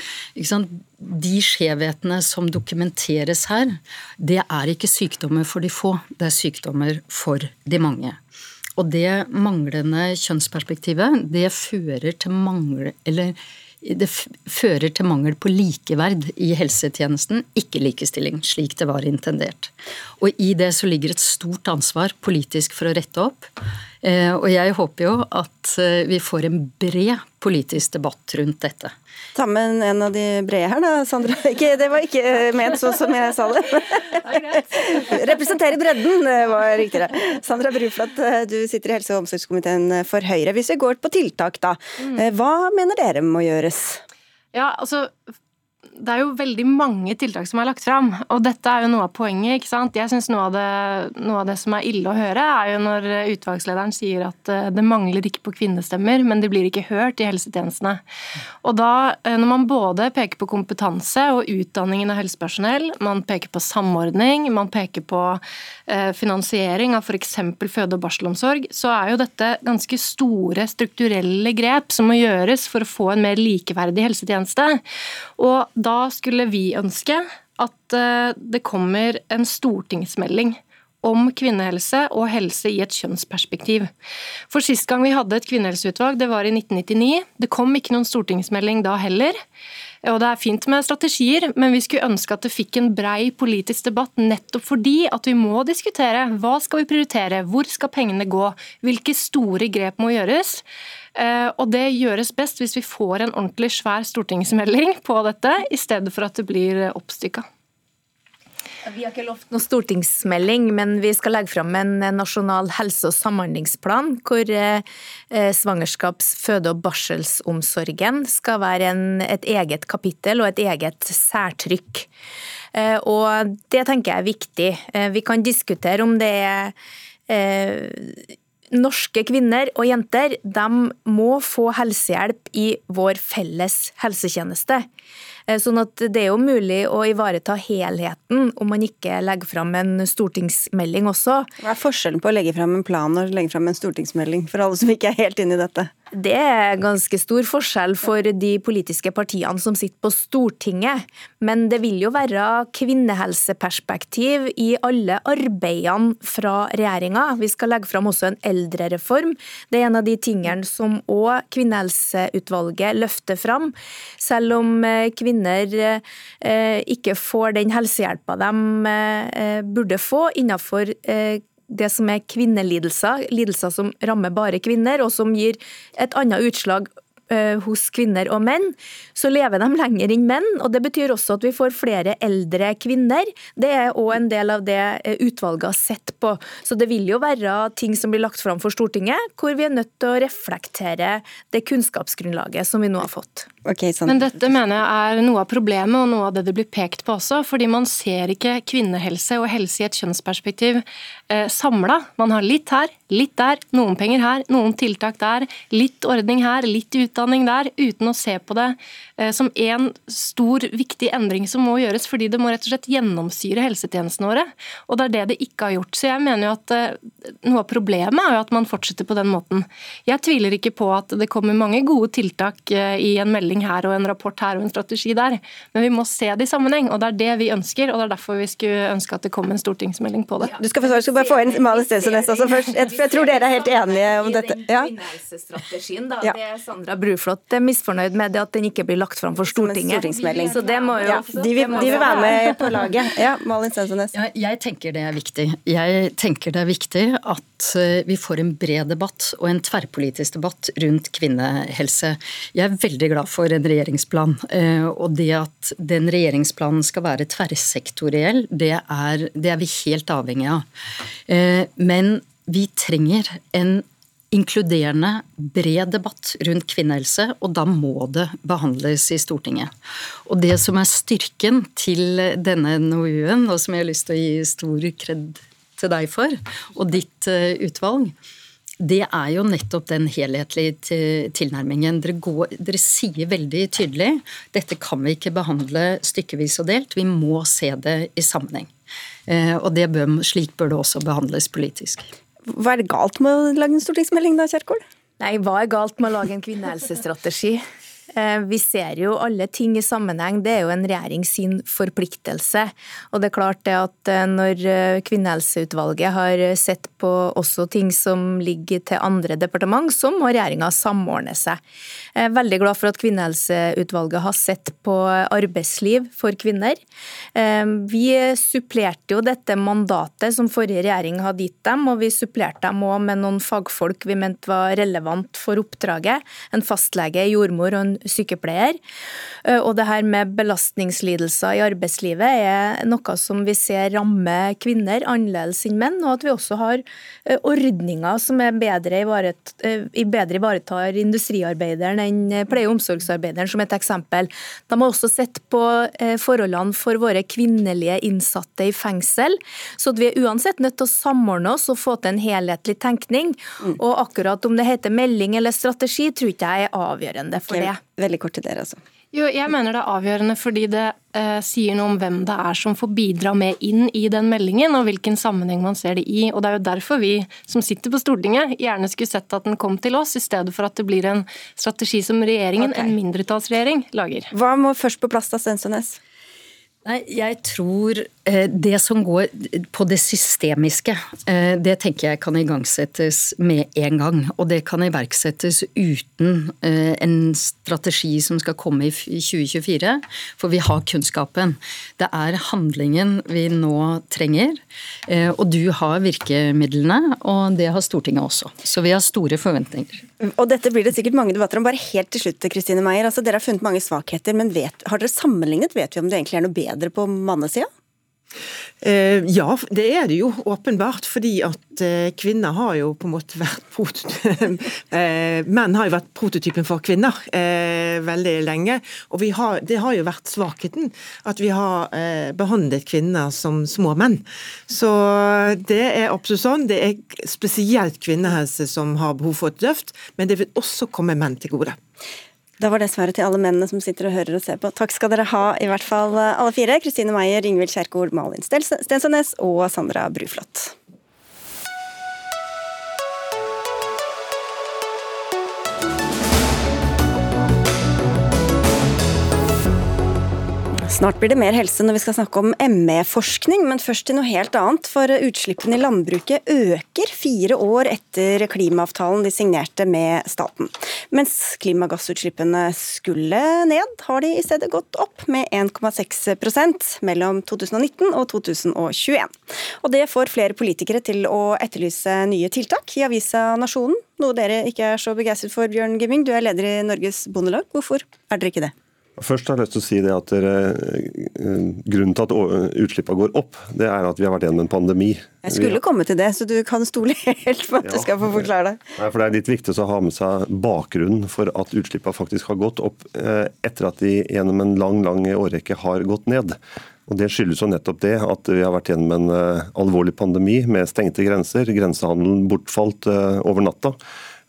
sant, de skjevhetene som dokumenteres her, det er ikke sykdommer for de få, det er sykdommer for de mange. Og det manglende kjønnsperspektivet, det fører til mangel, eller det fører til mangel på likeverd i helsetjenesten, ikke likestilling, slik det var intendert. Og i det så ligger et stort ansvar politisk for å rette opp. Eh, og jeg håper jo at eh, vi får en bred politisk debatt rundt dette. Ta med en av de brede her, da, Sandra. Ikke, det var ikke eh, ment sånn som jeg sa det. Representere bredden var riktigere. Sandra Bruflat, du sitter i helse- og omsorgskomiteen for Høyre. Hvis vi går på tiltak, da. Mm. Hva mener dere må gjøres? Ja, altså det er jo veldig mange tiltak som er lagt fram, og dette er jo noe av poenget. ikke sant? Jeg synes noe, noe, av det som er ille å høre, er jo når utvalgslederen sier at eh, det mangler ikke på kvinnestemmer, men de blir ikke hørt i helsetjenestene. Og da, eh, når man både peker på kompetanse og utdanningen av helsepersonell, man peker på samordning, man peker på eh, finansiering av f.eks. føde- og barselomsorg, så er jo dette ganske store strukturelle grep som må gjøres for å få en mer likeverdig helsetjeneste. Og da skulle vi ønske at eh, det kommer en stortingsmelding om kvinnehelse og helse i et kjønnsperspektiv. For Sist gang vi hadde et kvinnehelseutvalg, det var i 1999. Det kom ikke noen stortingsmelding da heller. Og Det er fint med strategier, men vi skulle ønske at det fikk en brei politisk debatt, nettopp fordi at vi må diskutere hva skal vi prioritere, hvor skal pengene gå, hvilke store grep må gjøres. Eh, og det gjøres best hvis vi får en ordentlig svær stortingsmelding på dette, i stedet for at det blir oppstykka. Vi har ikke lovt noen stortingsmelding, men vi skal legge fram en nasjonal helse- og samhandlingsplan hvor eh, svangerskaps-, føde- og barselsomsorgen skal være en, et eget kapittel og et eget særtrykk. Eh, og det tenker jeg er viktig. Vi kan diskutere om det er Norske kvinner og jenter de må få helsehjelp i vår felles helsetjeneste. Eh, sånn at det er jo mulig å ivareta helheten om man ikke legger fram en stortingsmelding også. Hva er forskjellen på å legge fram en plan og legge fram en stortingsmelding, for alle som ikke er helt inne i dette? Det er ganske stor forskjell for de politiske partiene som sitter på Stortinget. Men det vil jo være kvinnehelseperspektiv i alle arbeidene fra regjeringa. Vi skal legge fram også en eldrereform. Det er en av de tingene som òg kvinnehelseutvalget løfter fram. Selv om eh, kvinner eh, ikke får den helsehjelpa de eh, burde få innenfor det som er kvinnelidelser, lidelser som rammer bare kvinner, og som gir et annet utslag Eh, hos kvinner og menn, så lever de lenger enn menn. og Det betyr også at vi får flere eldre kvinner. Det er òg en del av det eh, utvalget har sett på. Så det vil jo være ting som blir lagt fram for Stortinget, hvor vi er nødt til å reflektere det kunnskapsgrunnlaget som vi nå har fått. Okay, Men dette mener jeg er noe av problemet, og noe av det det blir pekt på også. Fordi man ser ikke kvinnehelse og helse i et kjønnsperspektiv eh, samla. Man har litt her, Litt der, noen penger her, noen tiltak der, litt ordning her, litt utdanning der, uten å se på det eh, som en stor, viktig endring som må gjøres, fordi det må rett og slett gjennomsyre helsetjenestene våre. Og det er det det ikke har gjort. Så jeg mener jo at eh, noe av problemet er jo at man fortsetter på den måten. Jeg tviler ikke på at det kommer mange gode tiltak eh, i en melding her og en rapport her og en strategi der, men vi må se det i sammenheng, og det er det vi ønsker. og det er derfor vi skulle ønske at det kom en stortingsmelding på det. Du skal, få, skal bare få inn Mali Stensønes også først, for jeg tror dere er helt enige om dette. Ja. Da. Ja. Det Sandra Bruflot er misfornøyd med det at den ikke blir lagt fram for Stortinget. Så det må jo ja, de, vil, de, vil, være med på laget. Ja, Malin Stensønes. Ja, jeg tenker det er viktig. Jeg tenker det er viktig at eh, vi får en bred debatt og en tverrpolitisk debatt rundt kvinnehelse. Jeg er veldig glad for en regjeringsplan. Eh, og det at den regjeringsplanen skal være tverrsektoriell, det er, det er vi helt avhengig av. Eh, men vi trenger en inkluderende, bred debatt rundt kvinnehelse, og da må det behandles i Stortinget. Og det som er styrken til denne NOU-en, og som jeg har lyst til å gi stor kred til deg for, og ditt eh, utvalg, det er jo nettopp den helhetlige tilnærmingen. Dere, går, dere, sier veldig tydelig dette kan vi ikke behandle stykkevis og delt, vi må se det i sammenheng. Eh, og bør, slik bør det også behandles politisk. Hva er det galt med å lage en stortingsmelding da, Kjerkol? Nei, hva er galt med å lage en kvinnehelsestrategi? Eh, vi ser jo alle ting i sammenheng. Det er jo en regjering sin forpliktelse. Og det er klart det at eh, når eh, Kvinnehelseutvalget har sett på også ting som ligger til andre departement, så må regjeringa samordne seg. Jeg er veldig glad for at Kvinnehelseutvalget har sett på arbeidsliv for kvinner. Vi supplerte jo dette mandatet som forrige regjering hadde gitt dem, og vi supplerte dem òg med noen fagfolk vi mente var relevant for oppdraget. En fastlege, jordmor og en sykepleier. Eh, og det her med belastningslidelser i arbeidslivet er noe som vi ser rammer kvinner annerledes enn menn, og at vi også har eh, ordninger som er bedre, ivaret, eh, bedre ivaretar industriarbeideren enn pleie- og omsorgsarbeideren, som et eksempel. De har også sett på forholdene for våre kvinnelige innsatte i fengsel, så at vi er uansett nødt til å samordne oss og få til en helhetlig tenkning. Mm. Og akkurat om det heter melding eller strategi, tror ikke jeg er avgjørende for det. Veldig kort til dere, altså. Jo, jeg mener det er avgjørende fordi det eh, sier noe om hvem det er som får bidra med inn i den meldingen, og hvilken sammenheng man ser det i. Og Det er jo derfor vi som sitter på Stortinget gjerne skulle sett at den kom til oss, i stedet for at det blir en strategi som regjeringen, okay. en mindretallsregjering, lager. Hva må først på plass da, Stensønes? Nei, jeg tror det som går på det systemiske, eh, det tenker jeg kan igangsettes med en gang. Og det kan iverksettes uten eh, en strategi som skal komme i 2024, for vi har kunnskapen. Det er handlingen vi nå trenger. Og du har virkemidlene, og det har Stortinget også. Så vi har store forventninger. Og dette blir det sikkert mange debatter om. Bare helt til slutt, Kristine Meyer. Altså, dere har funnet mange svakheter, men vet, har dere sammenlignet? Vet vi om det egentlig er noe bedre på mannesida? Eh, ja, det er det jo åpenbart. Fordi at eh, kvinner har jo på en måte vært eh, Menn har jo vært prototypen for kvinner veldig lenge. Og har, det har jo vært svakheten. At vi har behandlet kvinner som små menn. Så det er absolutt sånn. Det er spesielt kvinnehelse som har behov for et løft, men det vil også komme menn til gode. Da var det svaret til alle mennene som sitter og hører og ser på. Takk skal dere ha, i hvert fall alle fire. Kristine Meyer, Ingvild Kjerkol, Malin Stensønes og Sandra Bruflot. Snart blir det mer helse når vi skal snakke om ME-forskning, men først til noe helt annet. For utslippene i landbruket øker fire år etter klimaavtalen de signerte med staten. Mens klimagassutslippene skulle ned, har de i stedet gått opp med 1,6% mellom 2019 og 2021. Og det får flere politikere til å etterlyse nye tiltak. I avisa Nasjonen, noe dere ikke er så begeistret for, Bjørn Gimming. Du er leder i Norges Bondelag. Hvorfor er dere ikke det? Først har jeg lyst til å si det at eh, Grunnen til at utslippene går opp, det er at vi har vært gjennom en pandemi. Jeg skulle komme til det, så du kan stole helt på at ja, du skal få forklare det. Nei, for Det er litt viktig å ha med seg bakgrunnen for at utslippene faktisk har gått opp eh, etter at de gjennom en lang lang årrekke har gått ned. Og Det skyldes jo nettopp det at vi har vært gjennom en alvorlig pandemi med stengte grenser. Grensehandelen bortfalt over natta.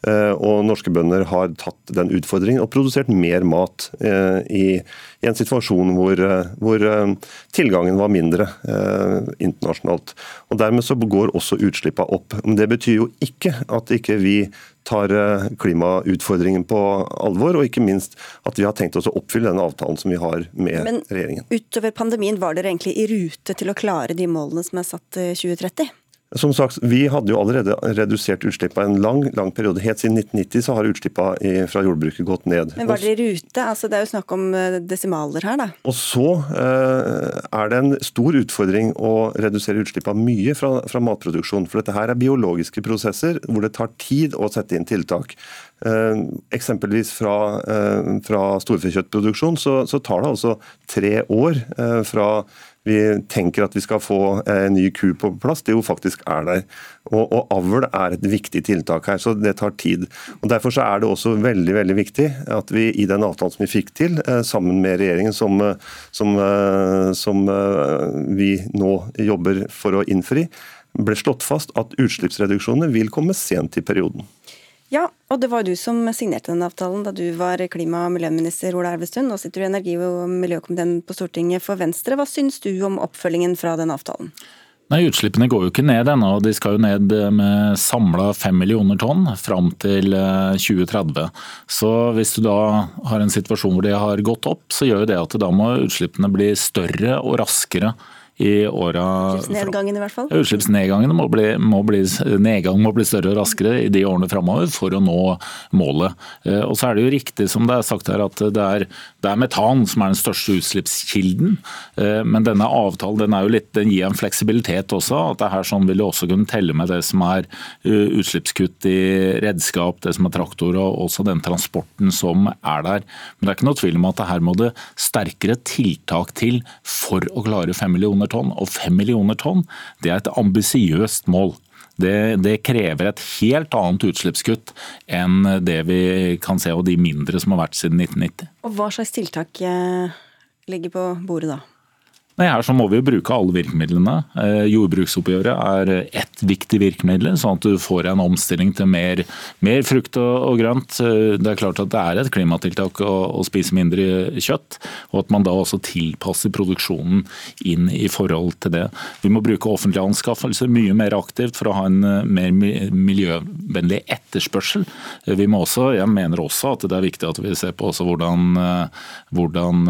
Eh, og norske bønder har tatt den utfordringen og produsert mer mat eh, i, i en situasjon hvor, eh, hvor, tilgangen var mindre internasjonalt. Og Dermed så går også utslippene opp. Men det betyr jo ikke at ikke vi tar klimautfordringen på alvor, og ikke minst at vi har tenkt oss å oppfylle den avtalen som vi har med Men, regjeringen. Utover pandemien, var dere egentlig i rute til å klare de målene som er satt 2030? Som sagt, Vi hadde jo allerede redusert utslippene en lang lang periode. Helt siden 1990 så har utslippene fra jordbruket gått ned. Men var det i rute? Altså, det er jo snakk om eh, desimaler her, da. Og så eh, er det en stor utfordring å redusere utslippene mye fra, fra, matproduksjon. For dette her er biologiske prosesser hvor det tar tid å sette inn tiltak. Eh, eksempelvis fra, eh, fra storfekjøttproduksjon så, så, tar det altså tre år eh, fra vi tenker at vi skal få en ny ku på plass, det jo faktisk er der. Og, og, Avl er et viktig tiltak her, så det tar tid. Og Derfor så er det også veldig veldig viktig at vi i den avtalen som vi fikk til, eh, sammen med regjeringen, som, som, eh, som eh, vi nå jobber for å innfri, ble slått fast at utslippsreduksjonene vil komme sent i perioden. Ja, og det var du som signerte den avtalen da du var klima- og miljøminister Ola Elvestuen. Nå sitter du i energi- og miljøkomiteen på Stortinget for Venstre. Hva syns du om oppfølgingen fra den avtalen? Nei, Utslippene går jo ikke ned ennå. De skal jo ned med samla fem millioner tonn fram til 2030. Eh, så hvis du da har en situasjon hvor de har gått opp, så gjør jo det at da må utslippene bli større og raskere i åra Utslippsnedgangen i hvert fall? Utslippsnedgangen må bli, må bli, nedgang må bli større og raskere i de årene framover for å nå målet. Eh, og så er det jo riktig som det er sagt her at det er, det er metan som er den største utslippskilden. Eh, men denne avtalen den, litt, den gir en fleksibilitet også. at det her sånn vil også kunne telle med det som er eh, utslippskutt i redskap, det som er traktor og også den transporten som er der. Men det er ikke noe tvil om at det her må det sterkere tiltak til for å klare fem millioner tonn, og 5 millioner tonn det er et ambisiøst mål. Det, det, krever et helt annet utslippskutt enn det vi kan se av de mindre som har vært siden 1990. Og Hva slags tiltak eh, ligger på bordet da? Nei, her så må vi jo bruke alle virkemidlene. Eh, jordbruksoppgjøret er ett viktig virkemiddel, sånn at du får en omstilling til mer, mer frukt og, og, grønt. Eh, det er klart at det er et klimatiltak å, å, spise mindre kjøtt, og at man da også tilpasser produksjonen inn i forhold til det. Vi må bruke offentlige anskaffelser mye mer aktivt for å ha en eh, mer miljøvennlig etterspørsel. Vi må også, jeg mener også at det er viktig at vi ser på hvordan, hvordan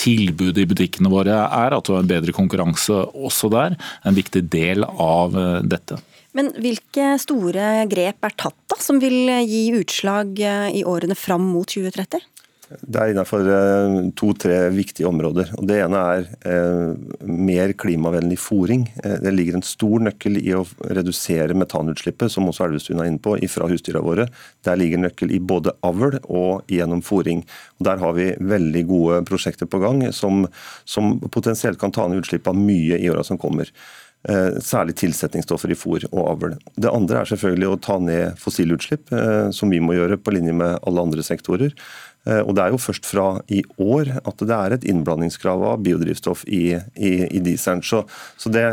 tilbudet i butikken butikkene våre er, at du har en bedre konkurranse også der. En viktig del av eh, dette. Men hvilke store grep er tatt da, som vil gi utslag eh, i årene fram mot 2030? Det er innenfor eh, to-tre viktige områder. Og det ene er eh, mer klimavennlig fòring. Eh, det ligger en stor nøkkel i å redusere metanutslippet, som også Elvestuen er inne på, fra husdyra våre. Der ligger nøkkel i både avl og gjennom fòring. Der har vi veldig gode prosjekter på gang som, som potensielt kan ta ned utslippene mye i åra som kommer. Særlig tilsetningsstoffer i fôr og avl. Det andre er selvfølgelig å ta ned fossilutslipp, som vi må gjøre på linje med alle andre sektorer. Eh, og Det er jo først fra i år at det er et innblandingskrav av biodrivstoff i, i, i dieselen. Så, så, det,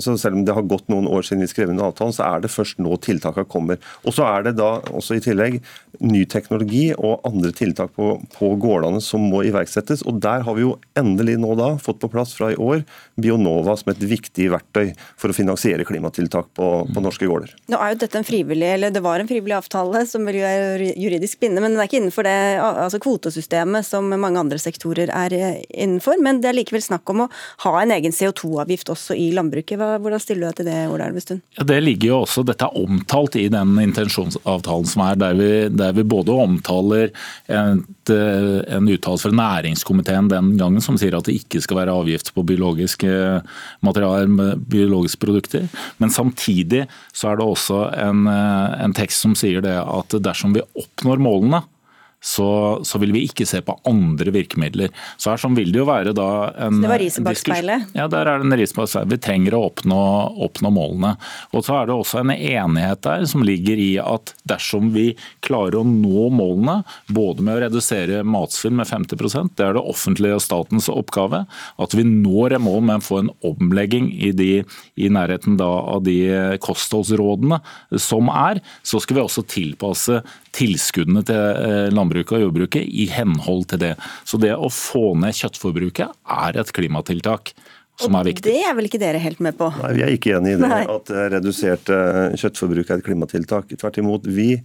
så, selv om det har gått noen år siden vi skrev under avtalen, så er det først nå tiltakene kommer. Og Så er det da også i tillegg ny teknologi og andre tiltak på, på gårdene som må iverksettes. og Der har vi jo endelig nå da fått på plass fra i år Bionova som et viktig verktøy for å finansiere klimatiltak på, på norske gårder. Nå er jo dette en frivillig, eller Det var en frivillig avtale som vil være juridisk bindende, men den er ikke innenfor det altså kvotesystemet som mange andre sektorer er eh, innenfor. Men det er likevel snakk om å ha en egen CO2-avgift også i landbruket. Hvordan stiller du deg til det, Ola Elvestuen? Ja, det ligger jo også, Dette er omtalt i den intensjonsavtalen som er, der vi, der vi både omtaler et, eh, en uttalelse fra næringskomiteen den gangen som sier at det ikke skal være avgift på biologiske materialer, biologiske produkter. Men samtidig så er det også en, eh, en tekst som sier det at dersom vi oppnår målene, så, så, vil vi ikke se på andre virkemidler. Så her sånn vil det jo være da en Det var riset bak speilet? Ja, der er det en ris bak speilet. Vi trenger å oppnå, oppnå, målene. Og så er det også en enighet der som ligger i at dersom vi klarer å nå målene, både med å redusere matsvinn med 50% det er det offentlige og statens oppgave, at vi når et mål med å få en omlegging i, de, i nærheten av de kostholdsrådene som er, så skal vi også tilpasse tilskuddene til eh, landbruket og jordbruket i henhold til det. Så det å få ned kjøttforbruket er et klimatiltak som er viktig. Det er vel ikke dere helt med på? Nei, Vi er ikke enig i det, Nei. at redusert kjøttforbruk er et klimatiltak. Tvert imot. Vi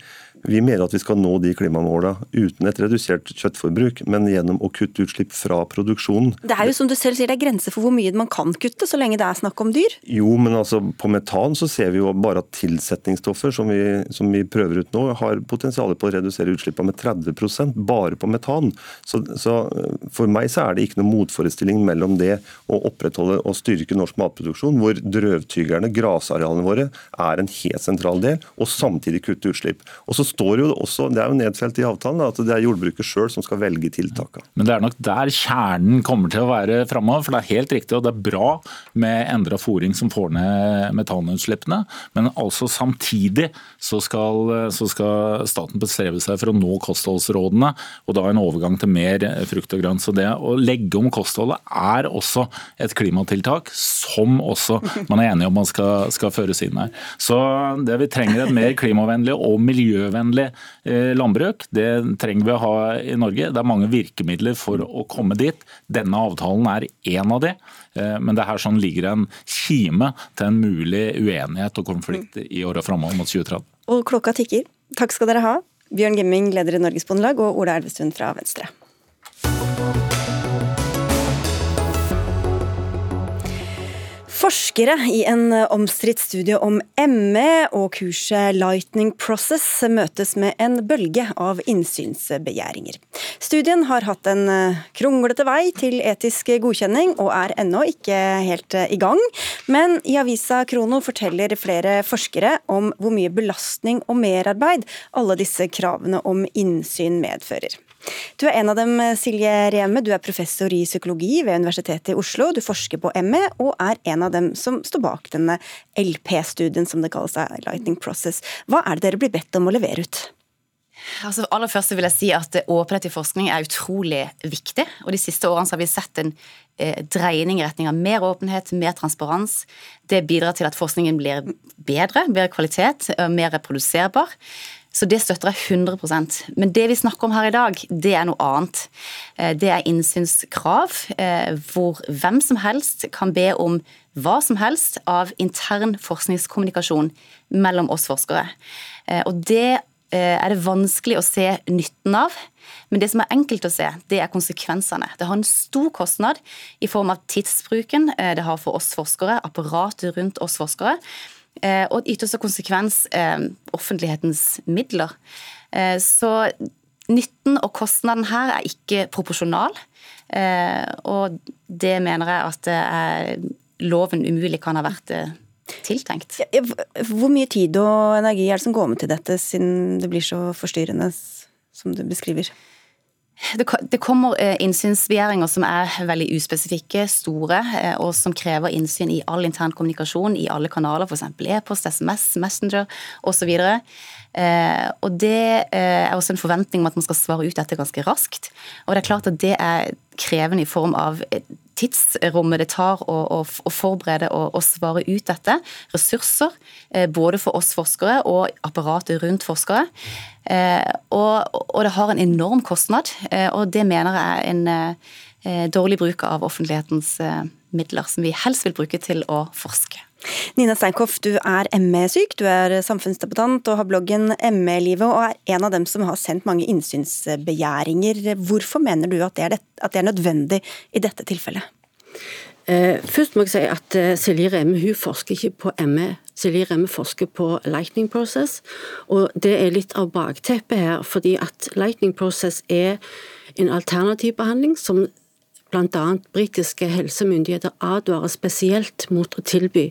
vi mener at vi skal nå de klimamålene uten et redusert kjøttforbruk, men gjennom å kutte utslipp fra produksjonen. Det er jo som du selv sier, det er grenser for hvor mye man kan kutte, så lenge det er snakk om dyr? Jo, men altså på metan så ser vi jo bare at tilsetningsstoffer som vi, som vi prøver ut nå, har potensial på å redusere utslippene med 30% bare på metan. Så, så, for meg så er det ikke noen motforestilling mellom det å opprettholde og styrke norsk matproduksjon, hvor drøvtygerne, grasarealene våre, er en helt sentral del, og samtidig kutte utslipp. Og så står jo også, det er jo nedfelt i avtalen, at det er jordbruket sjøl som skal velge tiltakene. Men det er nok der kjernen kommer til å være framover. For det er helt riktig og det er bra med endra fòring som får ned metanutslippene. Men altså samtidig så skal, så skal, staten bestrebe seg for å nå kostholdsrådene, og da en overgang til mer frukt og grønt. Så det å legge om kostholdet er også et klimatiltak som også man er enig om man skal, skal føres inn her. Så det vi trenger et mer klimavennlig og miljøvennlig klimavennlig eh, landbruk. Det trenger vi å ha i Norge. Det er mange virkemidler for å komme dit. Denne avtalen er én av de. Eh, men det her sånn ligger en kime til en mulig uenighet og konflikt i åra framover mot 2030. Og klokka tikker. Takk skal dere ha. Bjørn Gimming, leder i Norges Bondelag, og Ola Elvestuen fra Venstre. Forskere i en omstridt studie om ME og kurset Lightning Process møtes med en bølge av innsynsbegjæringer. Studien har hatt en kronglete vei til etisk godkjenning, og er ennå ikke helt i gang. Men i avisa Krono forteller flere forskere om hvor mye belastning og merarbeid alle disse kravene om innsyn medfører. Du er en av dem, Silje Reme. Du er professor i psykologi ved Universitetet i Oslo. Du forsker på ME, og er en av dem som står bak denne LP-studien, som det kalles, Lightning Process. Hva er det dere blir bedt om å levere ut? Altså, aller først vil jeg si at Åpenhet i forskning er utrolig viktig. og De siste årene har vi sett en eh, dreining i retning av mer åpenhet, mer transparens. Det bidrar til at forskningen blir bedre, bedre kvalitet, mer reproduserbar. Så det støtter jeg 100% Men det vi snakker om her i dag, det er noe annet. Eh, det er innsynskrav, eh, hvor hvem som helst kan be om hva som helst av intern forskningskommunikasjon mellom oss forskere. Eh, og det er det vanskelig å se nytten av. Men det som er enkelt å se, det er konsekvensene. Det har en stor kostnad i form av tidsbruken det har for oss forskere, apparatet rundt oss forskere. Eh, og i ytterste konsekvens eh, offentlighetens midler. Eh, så nytten og kostnaden her er ikke proporsjonal, og det mener jeg at loven umulig kan ha vært tiltenkt. Hvor mye tid og energi er det som går med til dette, siden det blir så forstyrrende som du beskriver? Det kommer eh, innsynsbegjæringer som er veldig uspesifikke, store, eh, og som krever innsyn i all intern kommunikasjon i alle kanaler, f.eks. e-post, SMS, Messenger osv. Eh, og det er også en forventning om at man skal svare ut dette ganske raskt. Og det er klart at det er krevende i form av tidsrommet det tar å, å, å forberede og, å svare ut dette. Ressurser, eh, både for oss forskere og apparatet rundt forskere. Eh, og, og, det har en enorm kostnad, eh, og det mener jeg er en dårlig bruk av offentlighetens midler, som vi helst vil bruke til å forske. Nina Steinkoff, du er ME-syk, du er samfunnsdebattant og har bloggen ME-livet, og er en av dem som har sendt mange innsynsbegjæringer. Hvorfor mener du at det er, det, at det er nødvendig i dette tilfellet? Eh, først må jeg si at eh, Silje Remme hun forsker ikke på ME. Silje Remme forsker på lightning process, og det er litt av bakteppet her. fordi at lightning process er en alternativ behandling som bl.a. britiske helsemyndigheter advarer spesielt mot å tilby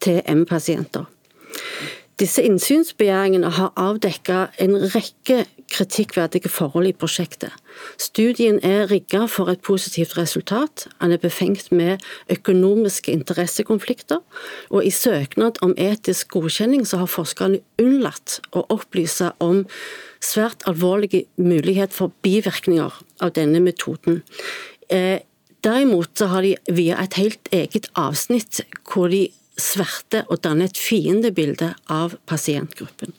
til ME-pasienter. disse innsynsbegjæringene har avdekket en rekke kritikkverdige forhold i prosjektet. Studien er rigget for et positivt resultat. Han er befengt med økonomiske interessekonflikter. Og i søknad om etisk godkjenning så har forskerne unnlatt å opplyse om svært alvorlige mulighet for bivirkninger av denne metoden. Eh, derimot så har de via et helt eget avsnitt hvor de sverter og danner et fiendebilde av pasientgruppen.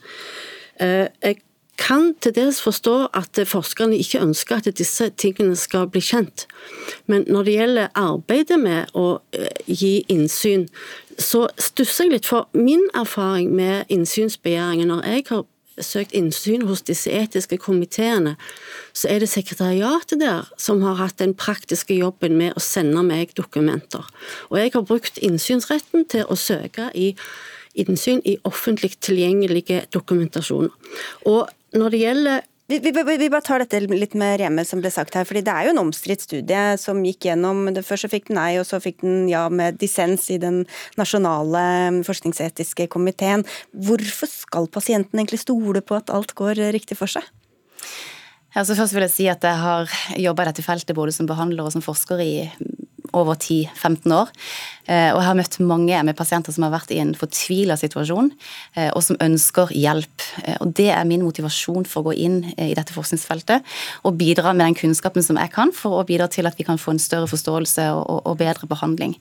Eh, jeg kan til dels forstå at forskerne ikke ønsker at disse tingene skal bli kjent. Men når det gjelder arbeidet med å eh, gi innsyn, så stusser jeg litt. For min erfaring med innsynsbegjæringer når jeg har søkt innsyn hos disse etiske komiteene, så er det sekretariatet der som har hatt den praktiske jobben med å sende meg dokumenter. Og jeg har brukt innsynsretten til å søke i innsyn i offentlig tilgjengelige dokumentasjoner. Og når det gjelder vi, vi, vi, bare tar dette litt med Reme, som ble sagt her. fordi Det er jo en omstridt studie som gikk gjennom det Først så fikk den nei, og så fikk den ja med dissens i den nasjonale forskningsetiske komiteen. Hvorfor skal pasienten egentlig stole på at alt går riktig for seg? Altså først vil jeg si at jeg har jobba i dette feltet både som behandler og som forsker i over 10-15 år. Eh, og jeg har møtt mange ME-pasienter som har vært i en fortvila situasjon, eh, og som ønsker hjelp. Eh, og Det er min motivasjon for å gå inn i dette forskningsfeltet, og bidra med den kunnskapen som jeg kan, for å bidra til at vi kan få en større forståelse og, bedre behandling.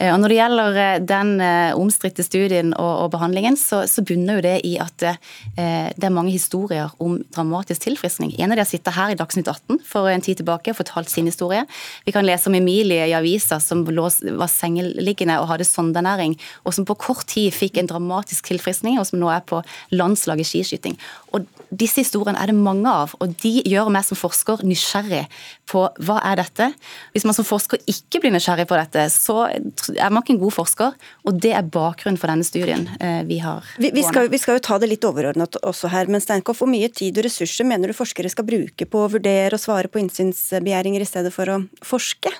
Og Når det gjelder den omstridte studien og, behandlingen, så, bunner jo det i at det er mange historier om dramatisk tilfriskning. En av de har sittet her i Dagsnytt 18 for en tid tilbake og fortalt sin historie. Vi kan lese om Emilie i avisa som var sengeliggende og hadde sondernæring, og som på kort tid fikk en dramatisk tilfriskning, og som nå er på landslaget skiskyting. Og Disse historiene er det mange av, og de gjør meg som forsker nysgjerrig på hva er dette. Hvis man som forsker ikke blir nysgjerrig på dette, så er man ikke en god forsker, og det er bakgrunnen for denne studien eh, vi har. Vi, vi, skal, vi skal, jo ta det litt overordnet også her, men Steinkoff, hvor mye tid og ressurser mener du forskere skal bruke på å vurdere og svare på innsynsbegjæringer i stedet for å forske?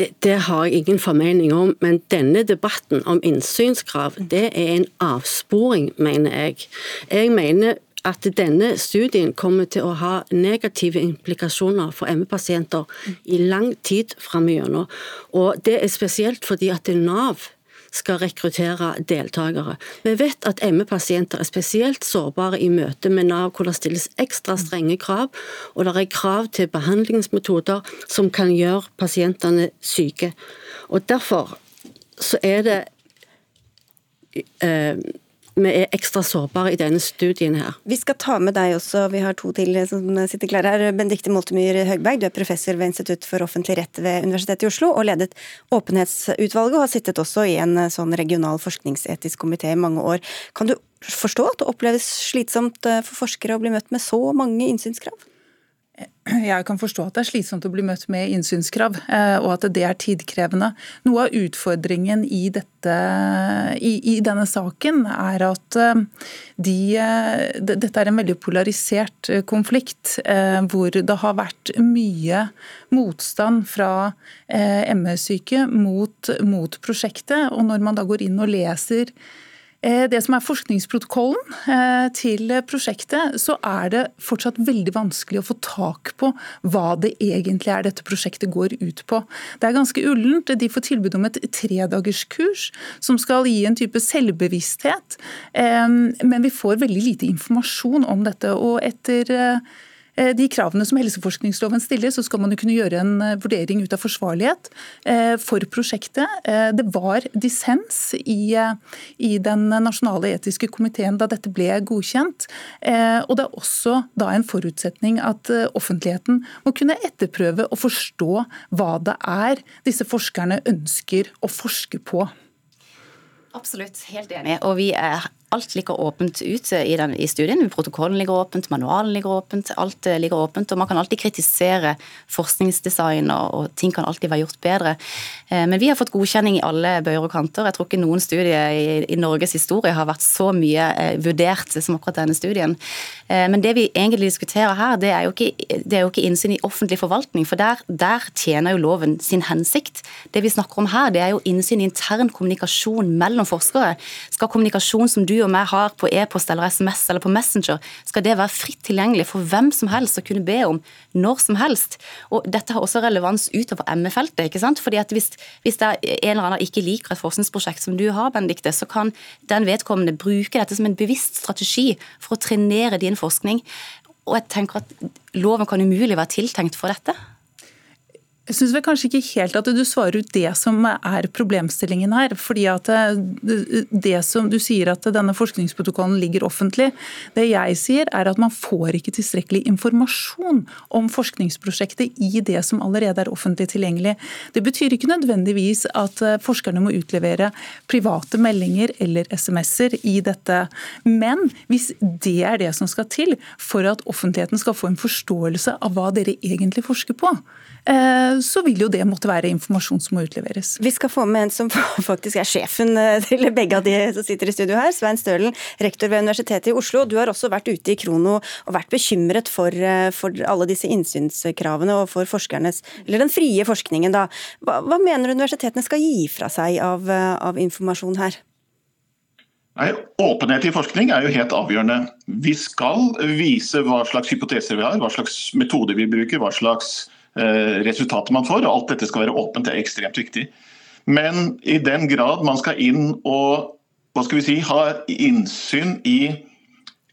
Det, det, har jeg ingen formening om, men denne debatten om innsynskrav, det er en avsporing, mener jeg. Jeg mener at denne studien kommer til å ha negative implikasjoner for ME-pasienter i lang tid framover. Og det er spesielt fordi at Nav skal rekruttere deltakere. Vi vet at ME-pasienter er spesielt sårbare i møte med Nav, hvor det stilles ekstra strenge krav, og det er krav til behandlingsmetoder som kan gjøre pasientene syke. Og Derfor så er det eh, vi er ekstra sårbare i denne studien her. Vi skal ta med deg også, vi har to til som sitter klare her. Benedicte Moltemyr Høgberg, du er professor ved Institutt for offentlig rett ved Universitetet i Oslo, og ledet Åpenhetsutvalget, og har sittet også i en sånn regional forskningsetisk komité i mange år. Kan du forstå at det oppleves slitsomt eh, for forskere å bli møtt med så mange innsynskrav? Jeg kan forstå at det er slitsomt å bli møtt med innsynskrav, eh, og at det er tidkrevende. Noe av utfordringen i, dette, i, i denne saken er at eh, de, eh, dette er en veldig polarisert konflikt, hvor det har vært mye motstand fra ME-syke mot, mot prosjektet. Og når man da går inn og leser det som er forskningsprotokollen eh, til prosjektet, så er det fortsatt veldig vanskelig å få tak på hva det egentlig er dette prosjektet går ut på. Det er ganske ullent. De får tilbud om et tredagerskurs som skal gi en type selvbevissthet, eh, men vi får veldig lite informasjon om dette. og etter Eh, de kravene som helseforskningsloven stiller, så skal man jo kunne gjøre en eh, vurdering ut av forsvarlighet eh, for prosjektet. Det var dissens i, i den nasjonale etiske komiteen da dette ble godkjent. Og det er også da en forutsetning at offentligheten må kunne etterprøve og forstå hva det er disse forskerne ønsker å forske på. Absolutt, helt enig. Og vi er alt ligger åpent ut i, den, i studien. Protokollen ligger åpent, manualen ligger åpent, alt eh, ligger åpent. og Man kan alltid kritisere forskningsdesign, og, og ting kan alltid være gjort bedre. Eh, men vi har fått godkjenning i alle bøyer og kanter. Jeg tror ikke noen studie i, i Norges historie har vært så mye eh, vurdert som akkurat denne studien. Men det vi egentlig diskuterer her, det er jo ikke, det er jo ikke innsyn i offentlig forvaltning, for der, der tjener jo loven sin hensikt. Det vi snakker om her, det er jo innsyn i intern kommunikasjon mellom forskere. Skal kommunikasjon som du og meg har på e-post eller SMS eller på Messenger, skal det være fritt tilgjengelig for hvem som helst å kunne be om når som helst. Og Dette har også relevans utover ME-feltet. ikke sant? Fordi at hvis, hvis en eller annen ikke liker et forskningsprosjekt som du har, Benedikte, så kan den vedkommende bruke dette som en bevisst strategi for å trenere din forskning. Og jeg tenker at Loven kan umulig være tiltenkt for dette. Jeg syns kanskje ikke helt at du svarer ut det som er problemstillingen her. fordi at det som Du sier at denne forskningsprotokollen ligger offentlig. Det jeg sier er at man får ikke tilstrekkelig informasjon om forskningsprosjektet i det som allerede er offentlig tilgjengelig. Det betyr ikke nødvendigvis at forskerne må utlevere private meldinger eller SMS-er i dette. Men hvis det er det som skal til for at offentligheten skal få en forståelse av hva dere egentlig forsker på, Eh, så vil jo det måtte være informasjon som må utleveres. Vi skal få med en som faktisk er sjefen eh, til begge av de som sitter i studio her. Svein Stølen, rektor ved Universitetet i Oslo. Du har også vært ute i Krono og vært bekymret for, eh, for alle disse innsynskravene og for forskernes, eller den frie forskningen. da. Hva, hva mener universitetene skal gi fra seg av, av informasjon her? Nei, Åpenhet i forskning er jo helt avgjørende. Vi skal vise hva slags hypoteser vi har, hva slags metoder vi bruker, hva slags Eh, resultatet man får. og Alt dette skal være åpent, det er ekstremt viktig. Men i den grad man skal inn og hva skal vi si, ha innsyn i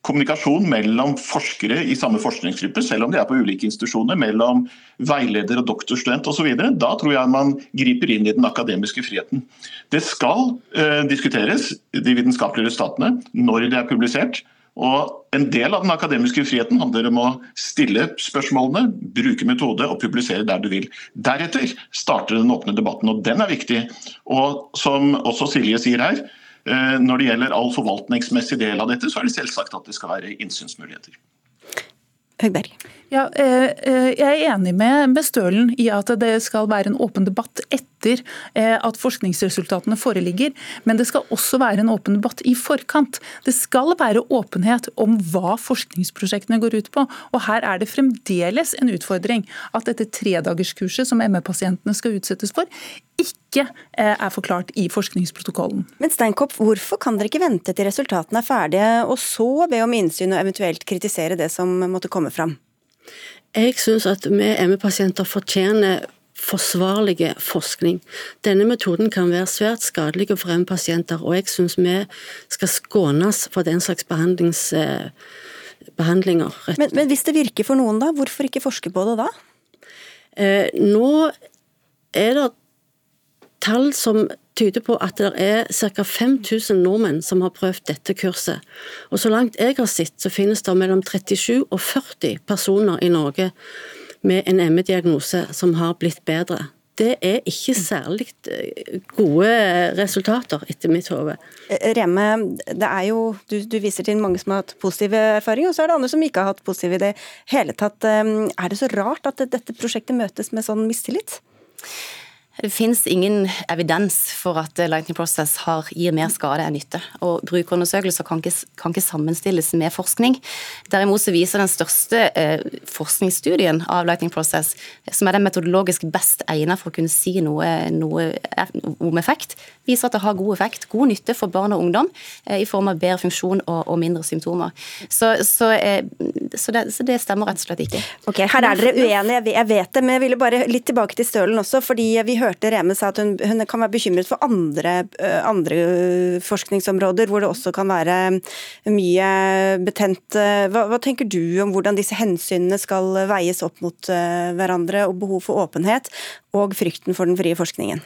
kommunikasjon mellom forskere i samme forskningsgruppe, selv om de er på ulike institusjoner, mellom veileder og doktorstudent osv., da tror jeg man griper inn i den akademiske friheten. Det skal uh, diskuteres, de vitenskapelige resultatene, når det er publisert. Og En del av den akademiske friheten handler om å stille spørsmålene, bruke metode og publisere der du vil. Deretter starter den åpne debatten, og den er viktig. Og som også Silje sier her, eh, når det gjelder all forvaltningsmessig del av dette, så er det selvsagt at det skal være innsynsmuligheter. Høgberg. Ja, eh, eh, jeg er enig med Stølen i at det skal være en åpen debatt etter eh, at forskningsresultatene foreligger. Men det skal også være en åpen debatt i forkant. Det skal være åpenhet om hva forskningsprosjektene går ut på. Og her er det fremdeles en utfordring at dette tredagerskurset som ME-pasientene skal utsettes for, ikke er forklart i forskningsprotokollen. Men Steinkopp, hvorfor kan dere ikke vente til resultatene er ferdige, og så be om innsyn og eventuelt kritisere det som måtte komme fram? Jeg syns at vi ME-pasienter fortjener forsvarlige forskning. Denne metoden kan være svært skadelig for ME-pasienter, og jeg syns vi skal skånes for den slags eh, behandlinger. Men, men, hvis det virker for noen, da? Hvorfor ikke forske på det da? Eh, nå er det tall som tyder på at det er ca. 5000 nordmenn som har prøvd dette kurset. Og Så langt jeg har sett, så finnes det mellom 37 og 40 personer i Norge med en ME-diagnose som har blitt bedre. Det er ikke særlig eh, gode resultater, etter mitt hode. Eh, Reme, det er jo, du, du, viser til mange som har hatt positive erfaringer, og så er det andre som ikke har hatt positive i det hele tatt. Eh, er det så rart at dette prosjektet møtes med sånn mistillit? Det finnes ingen evidens for at Lightning Process har, gir mer skade enn nytte. Og Brukerundersøkelser kan ikke, kan ikke sammenstilles med forskning. Derimot så viser den største eh, forskningsstudien av Lightning Process, som er den metodologisk best egnet for å kunne si noe, noe om effekt, viser at det har god effekt, god nytte for barn og ungdom eh, i form av bedre funksjon og, og mindre symptomer. Så, så, eh, så, det, så, det, stemmer rett og slett ikke. Ok, Her er dere uenige, jeg vet det, men jeg ville bare litt tilbake til Stølen også. fordi vi hører hørte Reme sa at hun, hun, kan være bekymret for andre, eh, andre, forskningsområder hvor det også kan være mye betent. Hva, hva, tenker du om hvordan disse hensynene skal veies opp mot eh, hverandre, og behov for åpenhet og frykten for den frie forskningen?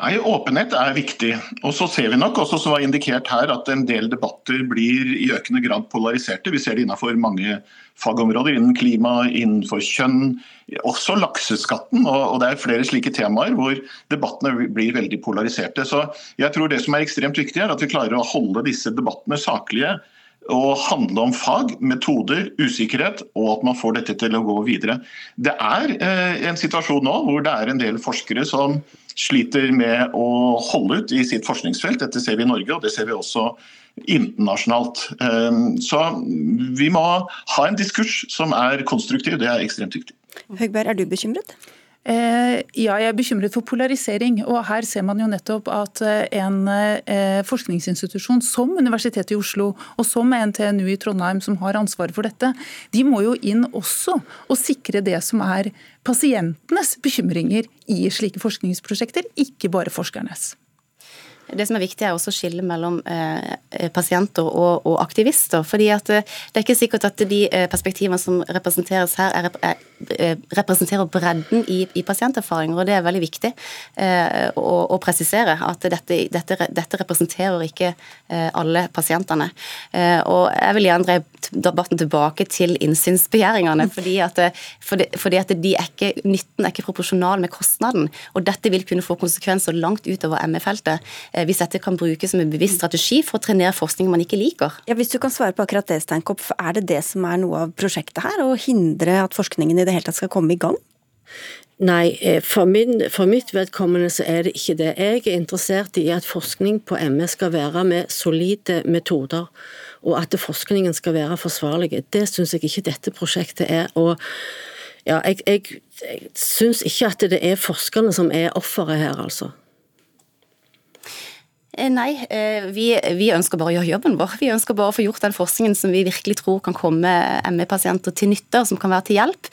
Nei, Åpenhet er viktig. Og så ser vi nok også, som var indikert her, at en del debatter blir i økende grad polariserte. Vi ser det innenfor mange fagområder, innen klima, innenfor kjønn, også lakseskatten. Og det er flere slike temaer hvor debattene blir veldig polariserte. Så jeg tror det som er ekstremt viktig, er at vi klarer å holde disse debattene saklige og handle om fag, metoder, usikkerhet, og at man får dette til å gå videre. Det er eh, en situasjon nå hvor det er en del forskere som sliter med å holde ut i sitt forskningsfelt. Dette ser vi i Norge, og det ser vi også internasjonalt. Ehm, så vi må ha en diskurs som er konstruktiv, det er ekstremt viktig. Høgberg, er du bekymret? Eh, ja, jeg er bekymret for polarisering. og Her ser man jo nettopp at eh, en eh, forskningsinstitusjon som Universitetet i Oslo og som NTNU i Trondheim, som har ansvaret for dette, de må jo inn også og sikre det som er pasientenes bekymringer i slike forskningsprosjekter, ikke bare forskernes. Det som er viktig er også å skille mellom eh, pasienter og, og, aktivister. fordi at eh, Det er ikke sikkert at de eh, perspektivene som representeres her, er, er, eh, representerer bredden i, i, pasienterfaringer. og Det er veldig viktig eh, å, å, presisere at dette, dette, dette representerer ikke eh, alle pasientene. og Jeg vil gjerne dreie debatten tilbake til innsynsbegjæringene. fordi at, fordi, fordi at de er ikke, Nytten er ikke proporsjonal med kostnaden. og Dette vil kunne få konsekvenser langt utover ME-feltet hvis dette kan brukes som en bevisst strategi for å trenere forskning man ikke liker. Ja, Hvis du kan svare på akkurat det, Steinkopf, er det det som er noe av prosjektet her? Å hindre at forskningen i det hele tatt skal komme i gang? Nei, eh, for, min, for, mitt vedkommende så er det ikke det. Jeg er interessert i at forskning på ME skal være med solide metoder, og at forskningen skal være forsvarlig. Det syns jeg ikke dette prosjektet er. og ja, jeg, jeg, jeg syns ikke at det er forskerne som er offeret her, altså. Eh, nei, eh, vi, vi, ønsker bare å gjøre jobben vår. Vi ønsker bare å få gjort den forskningen som vi virkelig tror kan komme ME-pasienter til nytte, og som kan være til hjelp.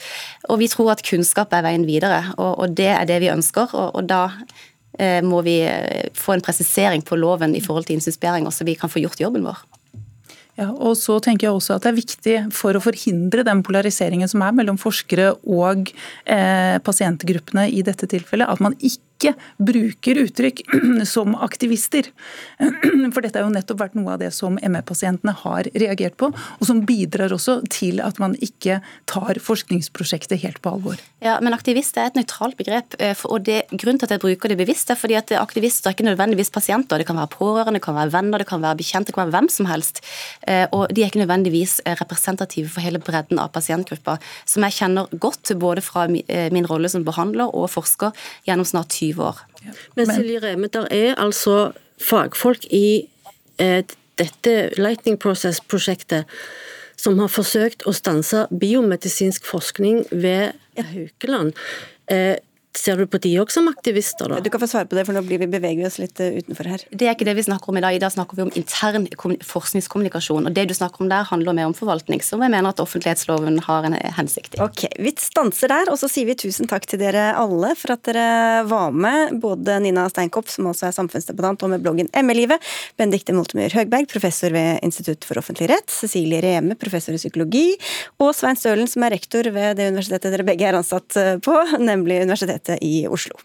Og vi tror at kunnskap er veien videre, og, og det er det vi ønsker. Og, og da eh, må vi eh, få en presisering på loven i forhold til innsynsbegjæringer, så vi kan få gjort jobben vår. Ja, og så tenker jeg også at Det er viktig for å forhindre den polariseringen som er mellom forskere og eh, pasientgruppene i dette tilfellet, at man ikke ikke bruker uttrykk som aktivister. For dette har jo nettopp vært noe av det som ME-pasientene har reagert på, og som bidrar også til at man ikke tar forskningsprosjektet helt på alvor. Ja, Men aktivist er et nøytralt begrep. Eh, og det, Grunnen til at jeg bruker det bevisst, er fordi at aktivister er ikke nødvendigvis pasienter. Det kan være pårørende, det kan være venner, det kan være bekjente, det kan være hvem som helst. Eh, og de er ikke nødvendigvis eh, representative for hele bredden av pasientgrupper, som jeg kjenner godt både fra min rolle som behandler og forsker gjennom snart 20 20 år. Men Silje Reme, der er altså fagfolk i eh, dette Lightning Process-prosjektet som har forsøkt å stanse biomedisinsk forskning ved Haukeland. Eh, Ser du på de òg som aktivister, da? Du kan få svare på det, for nå blir vi beveger oss litt eh, utenfor her. Det er ikke det vi snakker om i dag. I dag snakker vi om intern forskningskommunikasjon. og Det du snakker om der, handler mer om forvaltning, Så jeg mener at offentlighetsloven har en hensikt i. Ok, Vi stanser der, og så sier vi tusen takk til dere alle for at dere var med. Både Nina Steinkopp, som også er samfunnsdebattant og med bloggen ME-livet, Benedicte Moltemyr Høgberg, professor ved Institutt for offentlig rett, Cecilie Reme, professor i psykologi, og Svein Stølen, som er rektor ved det universitetet dere begge er ansatt på, nemlig Universitetet Universitetet i Oslo.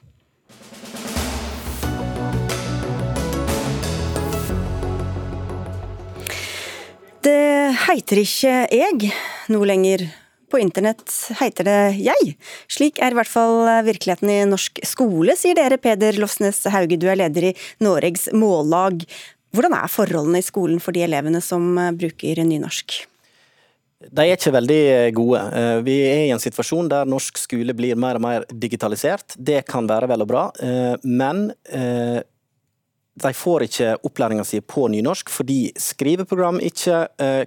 Det heiter ikke jeg noe lenger. På internett heiter det jeg. Slik er i hvert fall virkeligheten i norsk skole, sier dere, Peder Lofsnes Hauge, du er leder i Noregs Mållag. Hvordan er forholdene i skolen for de elevene som bruker nynorsk? De er ikke veldig eh, gode. Eh, vi er i en situasjon der norsk skole blir mer og mer digitalisert. Det kan være vel og bra, eh, men de får ikke opplæringa si på nynorsk fordi skriveprogram ikke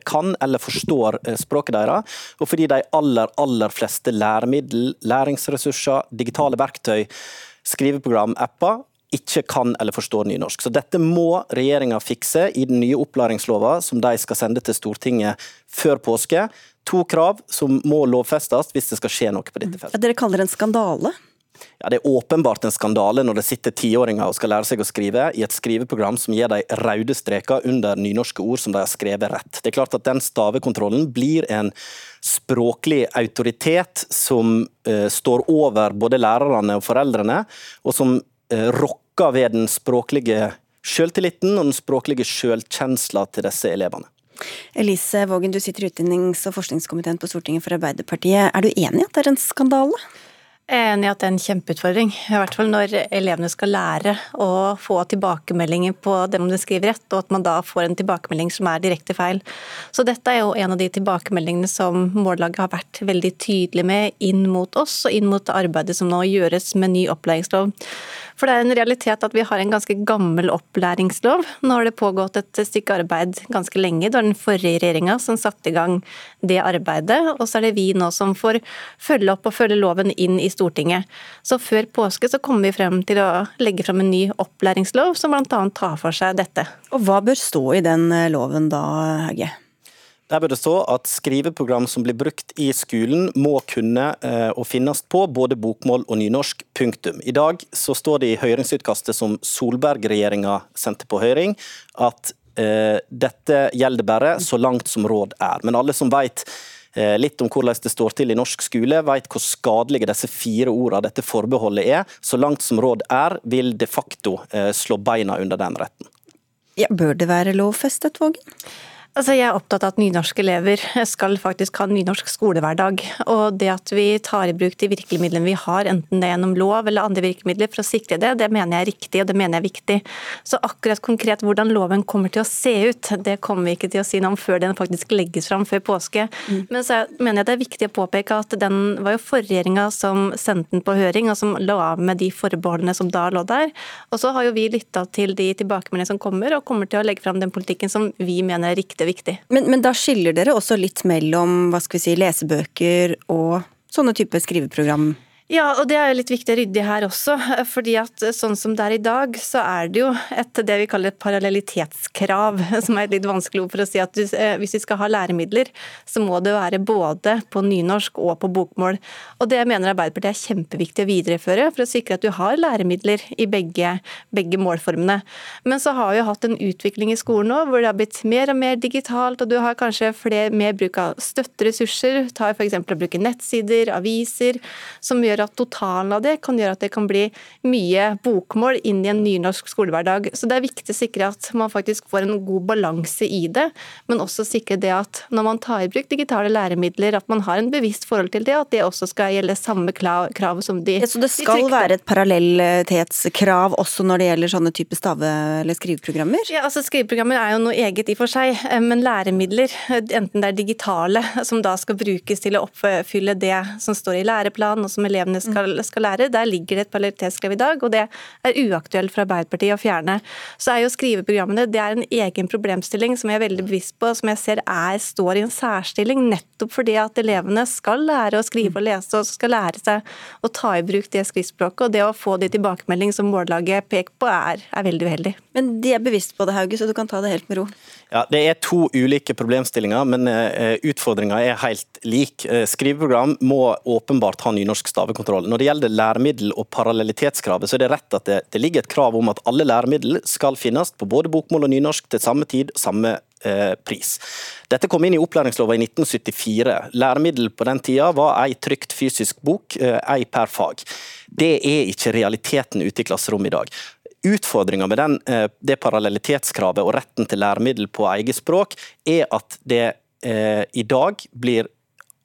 kan eller forstår språket deres, og fordi de aller, aller fleste læremiddel, læringsressurser, digitale verktøy, skriveprogram, apper ikke kan eller forstår nynorsk. Så dette må regjeringa fikse i den nye opplæringslova som de skal sende til Stortinget før påske. To krav som må lovfestes hvis det skal skje noe på dette feltet. Dere kaller det en skandale? Ja, Det er åpenbart en skandale når det sitter tiåringer og skal lære seg å skrive i et skriveprogram som gir dem røde streker under nynorske ord som de har skrevet rett. Det er klart at Den stavekontrollen blir en språklig autoritet som uh, står over både lærerne og foreldrene, og som rokker rokker ved den språklige selvtilliten og den språklige sjølkjensla til disse elevene. Elise Vågen, du sitter i utdannings- og forskningskomiteen på Stortinget for Arbeiderpartiet. Er du enig i at det er en skandale? Jeg er enig i at det er en kjempeutfordring. I hvert fall når elevene skal lære å få tilbakemeldinger på det de skriver rett, og at man da får en tilbakemelding som er direkte feil. Så dette er jo en av de tilbakemeldingene som Mållaget har vært veldig tydelig med inn mot oss, og inn mot arbeidet som nå gjøres med ny opplæringslov. For det er en realitet at vi har en ganske gammel opplæringslov. Nå har det pågått et stykke arbeid ganske lenge. Det var den forrige regjeringa som satte i gang det arbeidet, og så er det vi nå som får følge opp og følge loven inn i Stortinget. Så før påske så kommer vi frem til å legge frem en ny opplæringslov som bl.a. tar for seg dette. Og hva bør stå i den eh, loven da, Hauge? Der bør det stå at skriveprogram som blir brukt i skolen må kunne eh, og finnes på både bokmål og nynorsk. Punktum. I dag så står det i høringsutkastet som Solberg-regjeringa sendte på høring, at eh, dette gjelder bare så langt som råd er. Men alle som vet eh, litt om hvordan det står til i norsk skole, vet hvor skadelige disse fire ordene dette forbeholdet er. Så langt som råd er, vil de facto eh, slå beina under den retten. Ja, bør det være lovfestet, Vågen? Altså, jeg er opptatt av at nynorske elever skal faktisk ha en nynorsk skolehverdag. Og det at vi tar i bruk de virkemidlene vi har, enten det er gjennom lov eller andre virkemidler for å sikre det, det mener jeg er riktig og det mener jeg er viktig. Så akkurat konkret hvordan loven kommer til å se ut, det kommer vi ikke til å si noe om før den faktisk legges fram før påske. Mm. Men så mener jeg det er viktig å påpeke at den var jo forrige regjeringa som sendte den på høring, og som lå av med de forbeholdene som da lå der. Og så har jo vi lytta til de tilbakemeldingene som kommer, og kommer til å legge fram den politikken som vi mener er riktig viktig. Men, men, da skiller dere også litt mellom hva skal vi si, lesebøker og sånne type skriveprogram? Ja, og det er jo litt viktig å rydde her også. fordi at sånn som det er i dag, så er det jo et det vi kaller et parallellitetskrav, som er et litt vanskelig ord for å si at eh, hvis vi skal ha læremidler, så må det være både på nynorsk og på bokmål. Og det mener Arbeiderpartiet er kjempeviktig å videreføre, for å sikre at du har læremidler i begge, begge målformene. Men så har vi jo hatt en utvikling i skolen nå hvor det har blitt mer og mer digitalt, og du har kanskje flere, mer bruk av støtteressurser. tar f.eks. å bruke nettsider, aviser, som gjør gjør at totalen av det kan gjøre at det kan bli mye bokmål inn i en nynorsk skolehverdag. Så det er viktig å sikre at man faktisk får en god balanse i det, men også sikre det at når man tar i bruk digitale læremidler, at man har en bevisst forhold til det, at det også skal gjelde samme krav som de ja, Så det skal de være et parallellitetskrav også når det gjelder sånne type stave- eller skriveprogrammer? Ja, altså Skriveprogrammer er jo noe eget i for seg, eh, men læremidler, enten det er digitale, som da skal brukes til å oppfylle det som står i læreplanen, og som elevene elevene skal, skal, lære. Der ligger det et parallellitetskrav i dag, og det er uaktuelt for Arbeiderpartiet å fjerne. Så er jo skriveprogrammene det er en egen problemstilling som jeg er veldig bevisst på, som jeg ser er, står i en særstilling, nettopp fordi at elevene skal lære å skrive og lese, og skal lære seg å ta i bruk det skriftspråket. Og det å få de tilbakemelding som mållaget peker på, er, er veldig uheldig. Men de er bevisst på det, Hauge, så du kan ta det helt med ro? Ja, Det er to ulike problemstillinger, men uh, utfordringa er helt lik. Uh, skriveprogram må åpenbart ha nynorsk stavekontroll. Når det gjelder læremiddel og parallellitetskravet, så er det rett at det, det ligger et krav om at alle læremiddel skal finnes på både bokmål og nynorsk til samme tid, samme eh, pris. Dette kom inn i opplæringslova i 1974. Læremiddel på den tida var ei trygt fysisk bok, ei per fag. Det er ikke realiteten ute i klasserommet i dag. Utfordringa med den, eh, det parallellitetskravet og retten til læremiddel på eget språk, er at det eh, i dag blir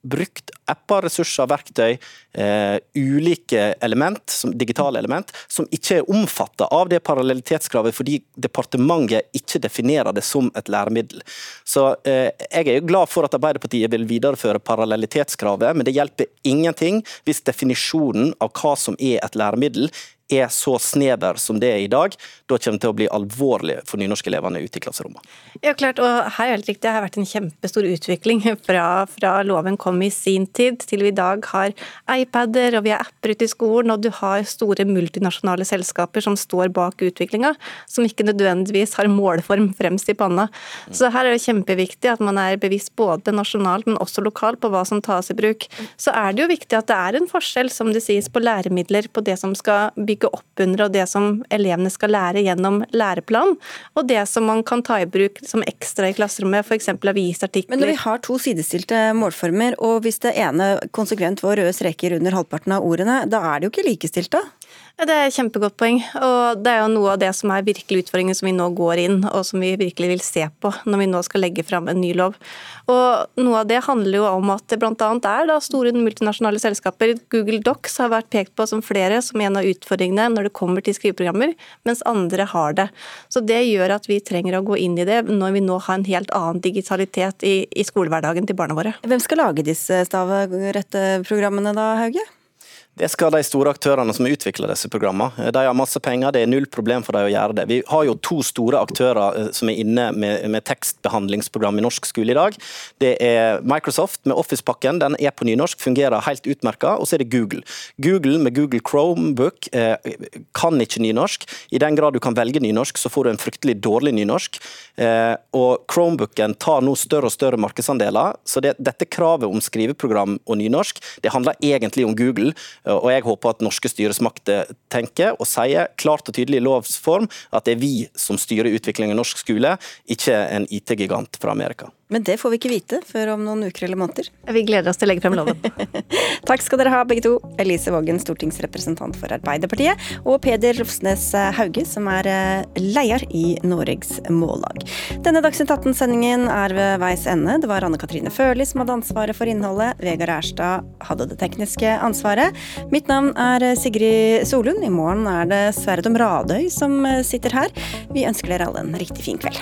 brukt apper, ressurser, verktøy, eh, ulike element, som, digitale element, som ikke er omfattet av det parallellitetskravet, fordi departementet ikke definerer det som et læremiddel. Så eh, Jeg er jo glad for at Arbeiderpartiet vil videreføre parallellitetskravet, men det hjelper ingenting hvis definisjonen av hva som er et læremiddel, er så snever som det er i dag, da kommer det til å bli alvorlig for nynorskelevene ute i klasserommet. Ja, klart, og her er helt riktig, Det har vært en kjempestor utvikling fra, fra, loven kom i sin tid, til vi i dag har iPader og vi har apper ute i skolen, og du har store multinasjonale selskaper som står bak utviklinga, som ikke nødvendigvis har målform fremst i panna. Så her er det kjempeviktig at man er bevisst både nasjonalt, men også lokalt på hva som tas i bruk. Så er det jo viktig at det er en forskjell, som det sies, på læremidler, på det som skal bygge bygge opp under, og det som elevene skal lære gjennom læreplan, og det som man kan ta i bruk som ekstra i klasserommet, f.eks. avisartikler. Men når vi har to sidestilte målformer, og hvis det ene konsekvent får røde streker under halvparten av ordene, da er det jo ikke likestilt, da? Det er et kjempegodt poeng. og Det er jo noe av det som er virkelig utfordringen som vi nå går inn, og som vi virkelig vil se på når vi nå skal legge fram en ny lov. Og Noe av det handler jo om at det bl.a. er da store multinasjonale selskaper. Google Docs har vært pekt på som flere som en av utfordringene når det kommer til skriveprogrammer, mens andre har det. Så Det gjør at vi trenger å gå inn i det når vi nå har en helt annen digitalitet i, i skolehverdagen til barna våre. Hvem skal lage disse stavrette programmene da, Hauge? Det skal de store aktørene som utvikler disse programmene. De har masse penger, det er null problem for dem å gjøre det. Vi har jo to store aktører eh, som er inne med, med tekstbehandlingsprogram i norsk skole i dag. Det er Microsoft med Office-pakken, den er på nynorsk, fungerer helt utmerka. Og så er det Google. Google med Google Chromebook eh, kan ikke nynorsk. I den grad du kan velge nynorsk, så får du en fryktelig dårlig nynorsk. Eh, og Chromebooken tar nå større og større markedsandeler. Så det, dette kravet om skriveprogram og nynorsk, det handler egentlig om Google. Og jeg håper at norske styresmakter tenker og sier klart og tydelig i lovs form at det er vi som styrer utviklingen i norsk skole, ikke en IT-gigant fra Amerika. Men det får vi ikke vite før om noen uker eller måneder. Vi gleder oss til å legge frem loven. Takk skal dere ha, begge to. Elise Vågen, stortingsrepresentant for Arbeiderpartiet, og Peder Rofsnes Hauge, som er leier leder i Noregs Mållag. Denne Dagsnytt 18-sendingen er ved veis ende. Det var Anne Katrine Førli som hadde ansvaret for innholdet. Vegard Erstad hadde det tekniske ansvaret. Mitt navn er Sigrid Solund. I morgen er det Sverre Dom Radøy som sitter her. Vi ønsker dere alle en riktig fin kveld.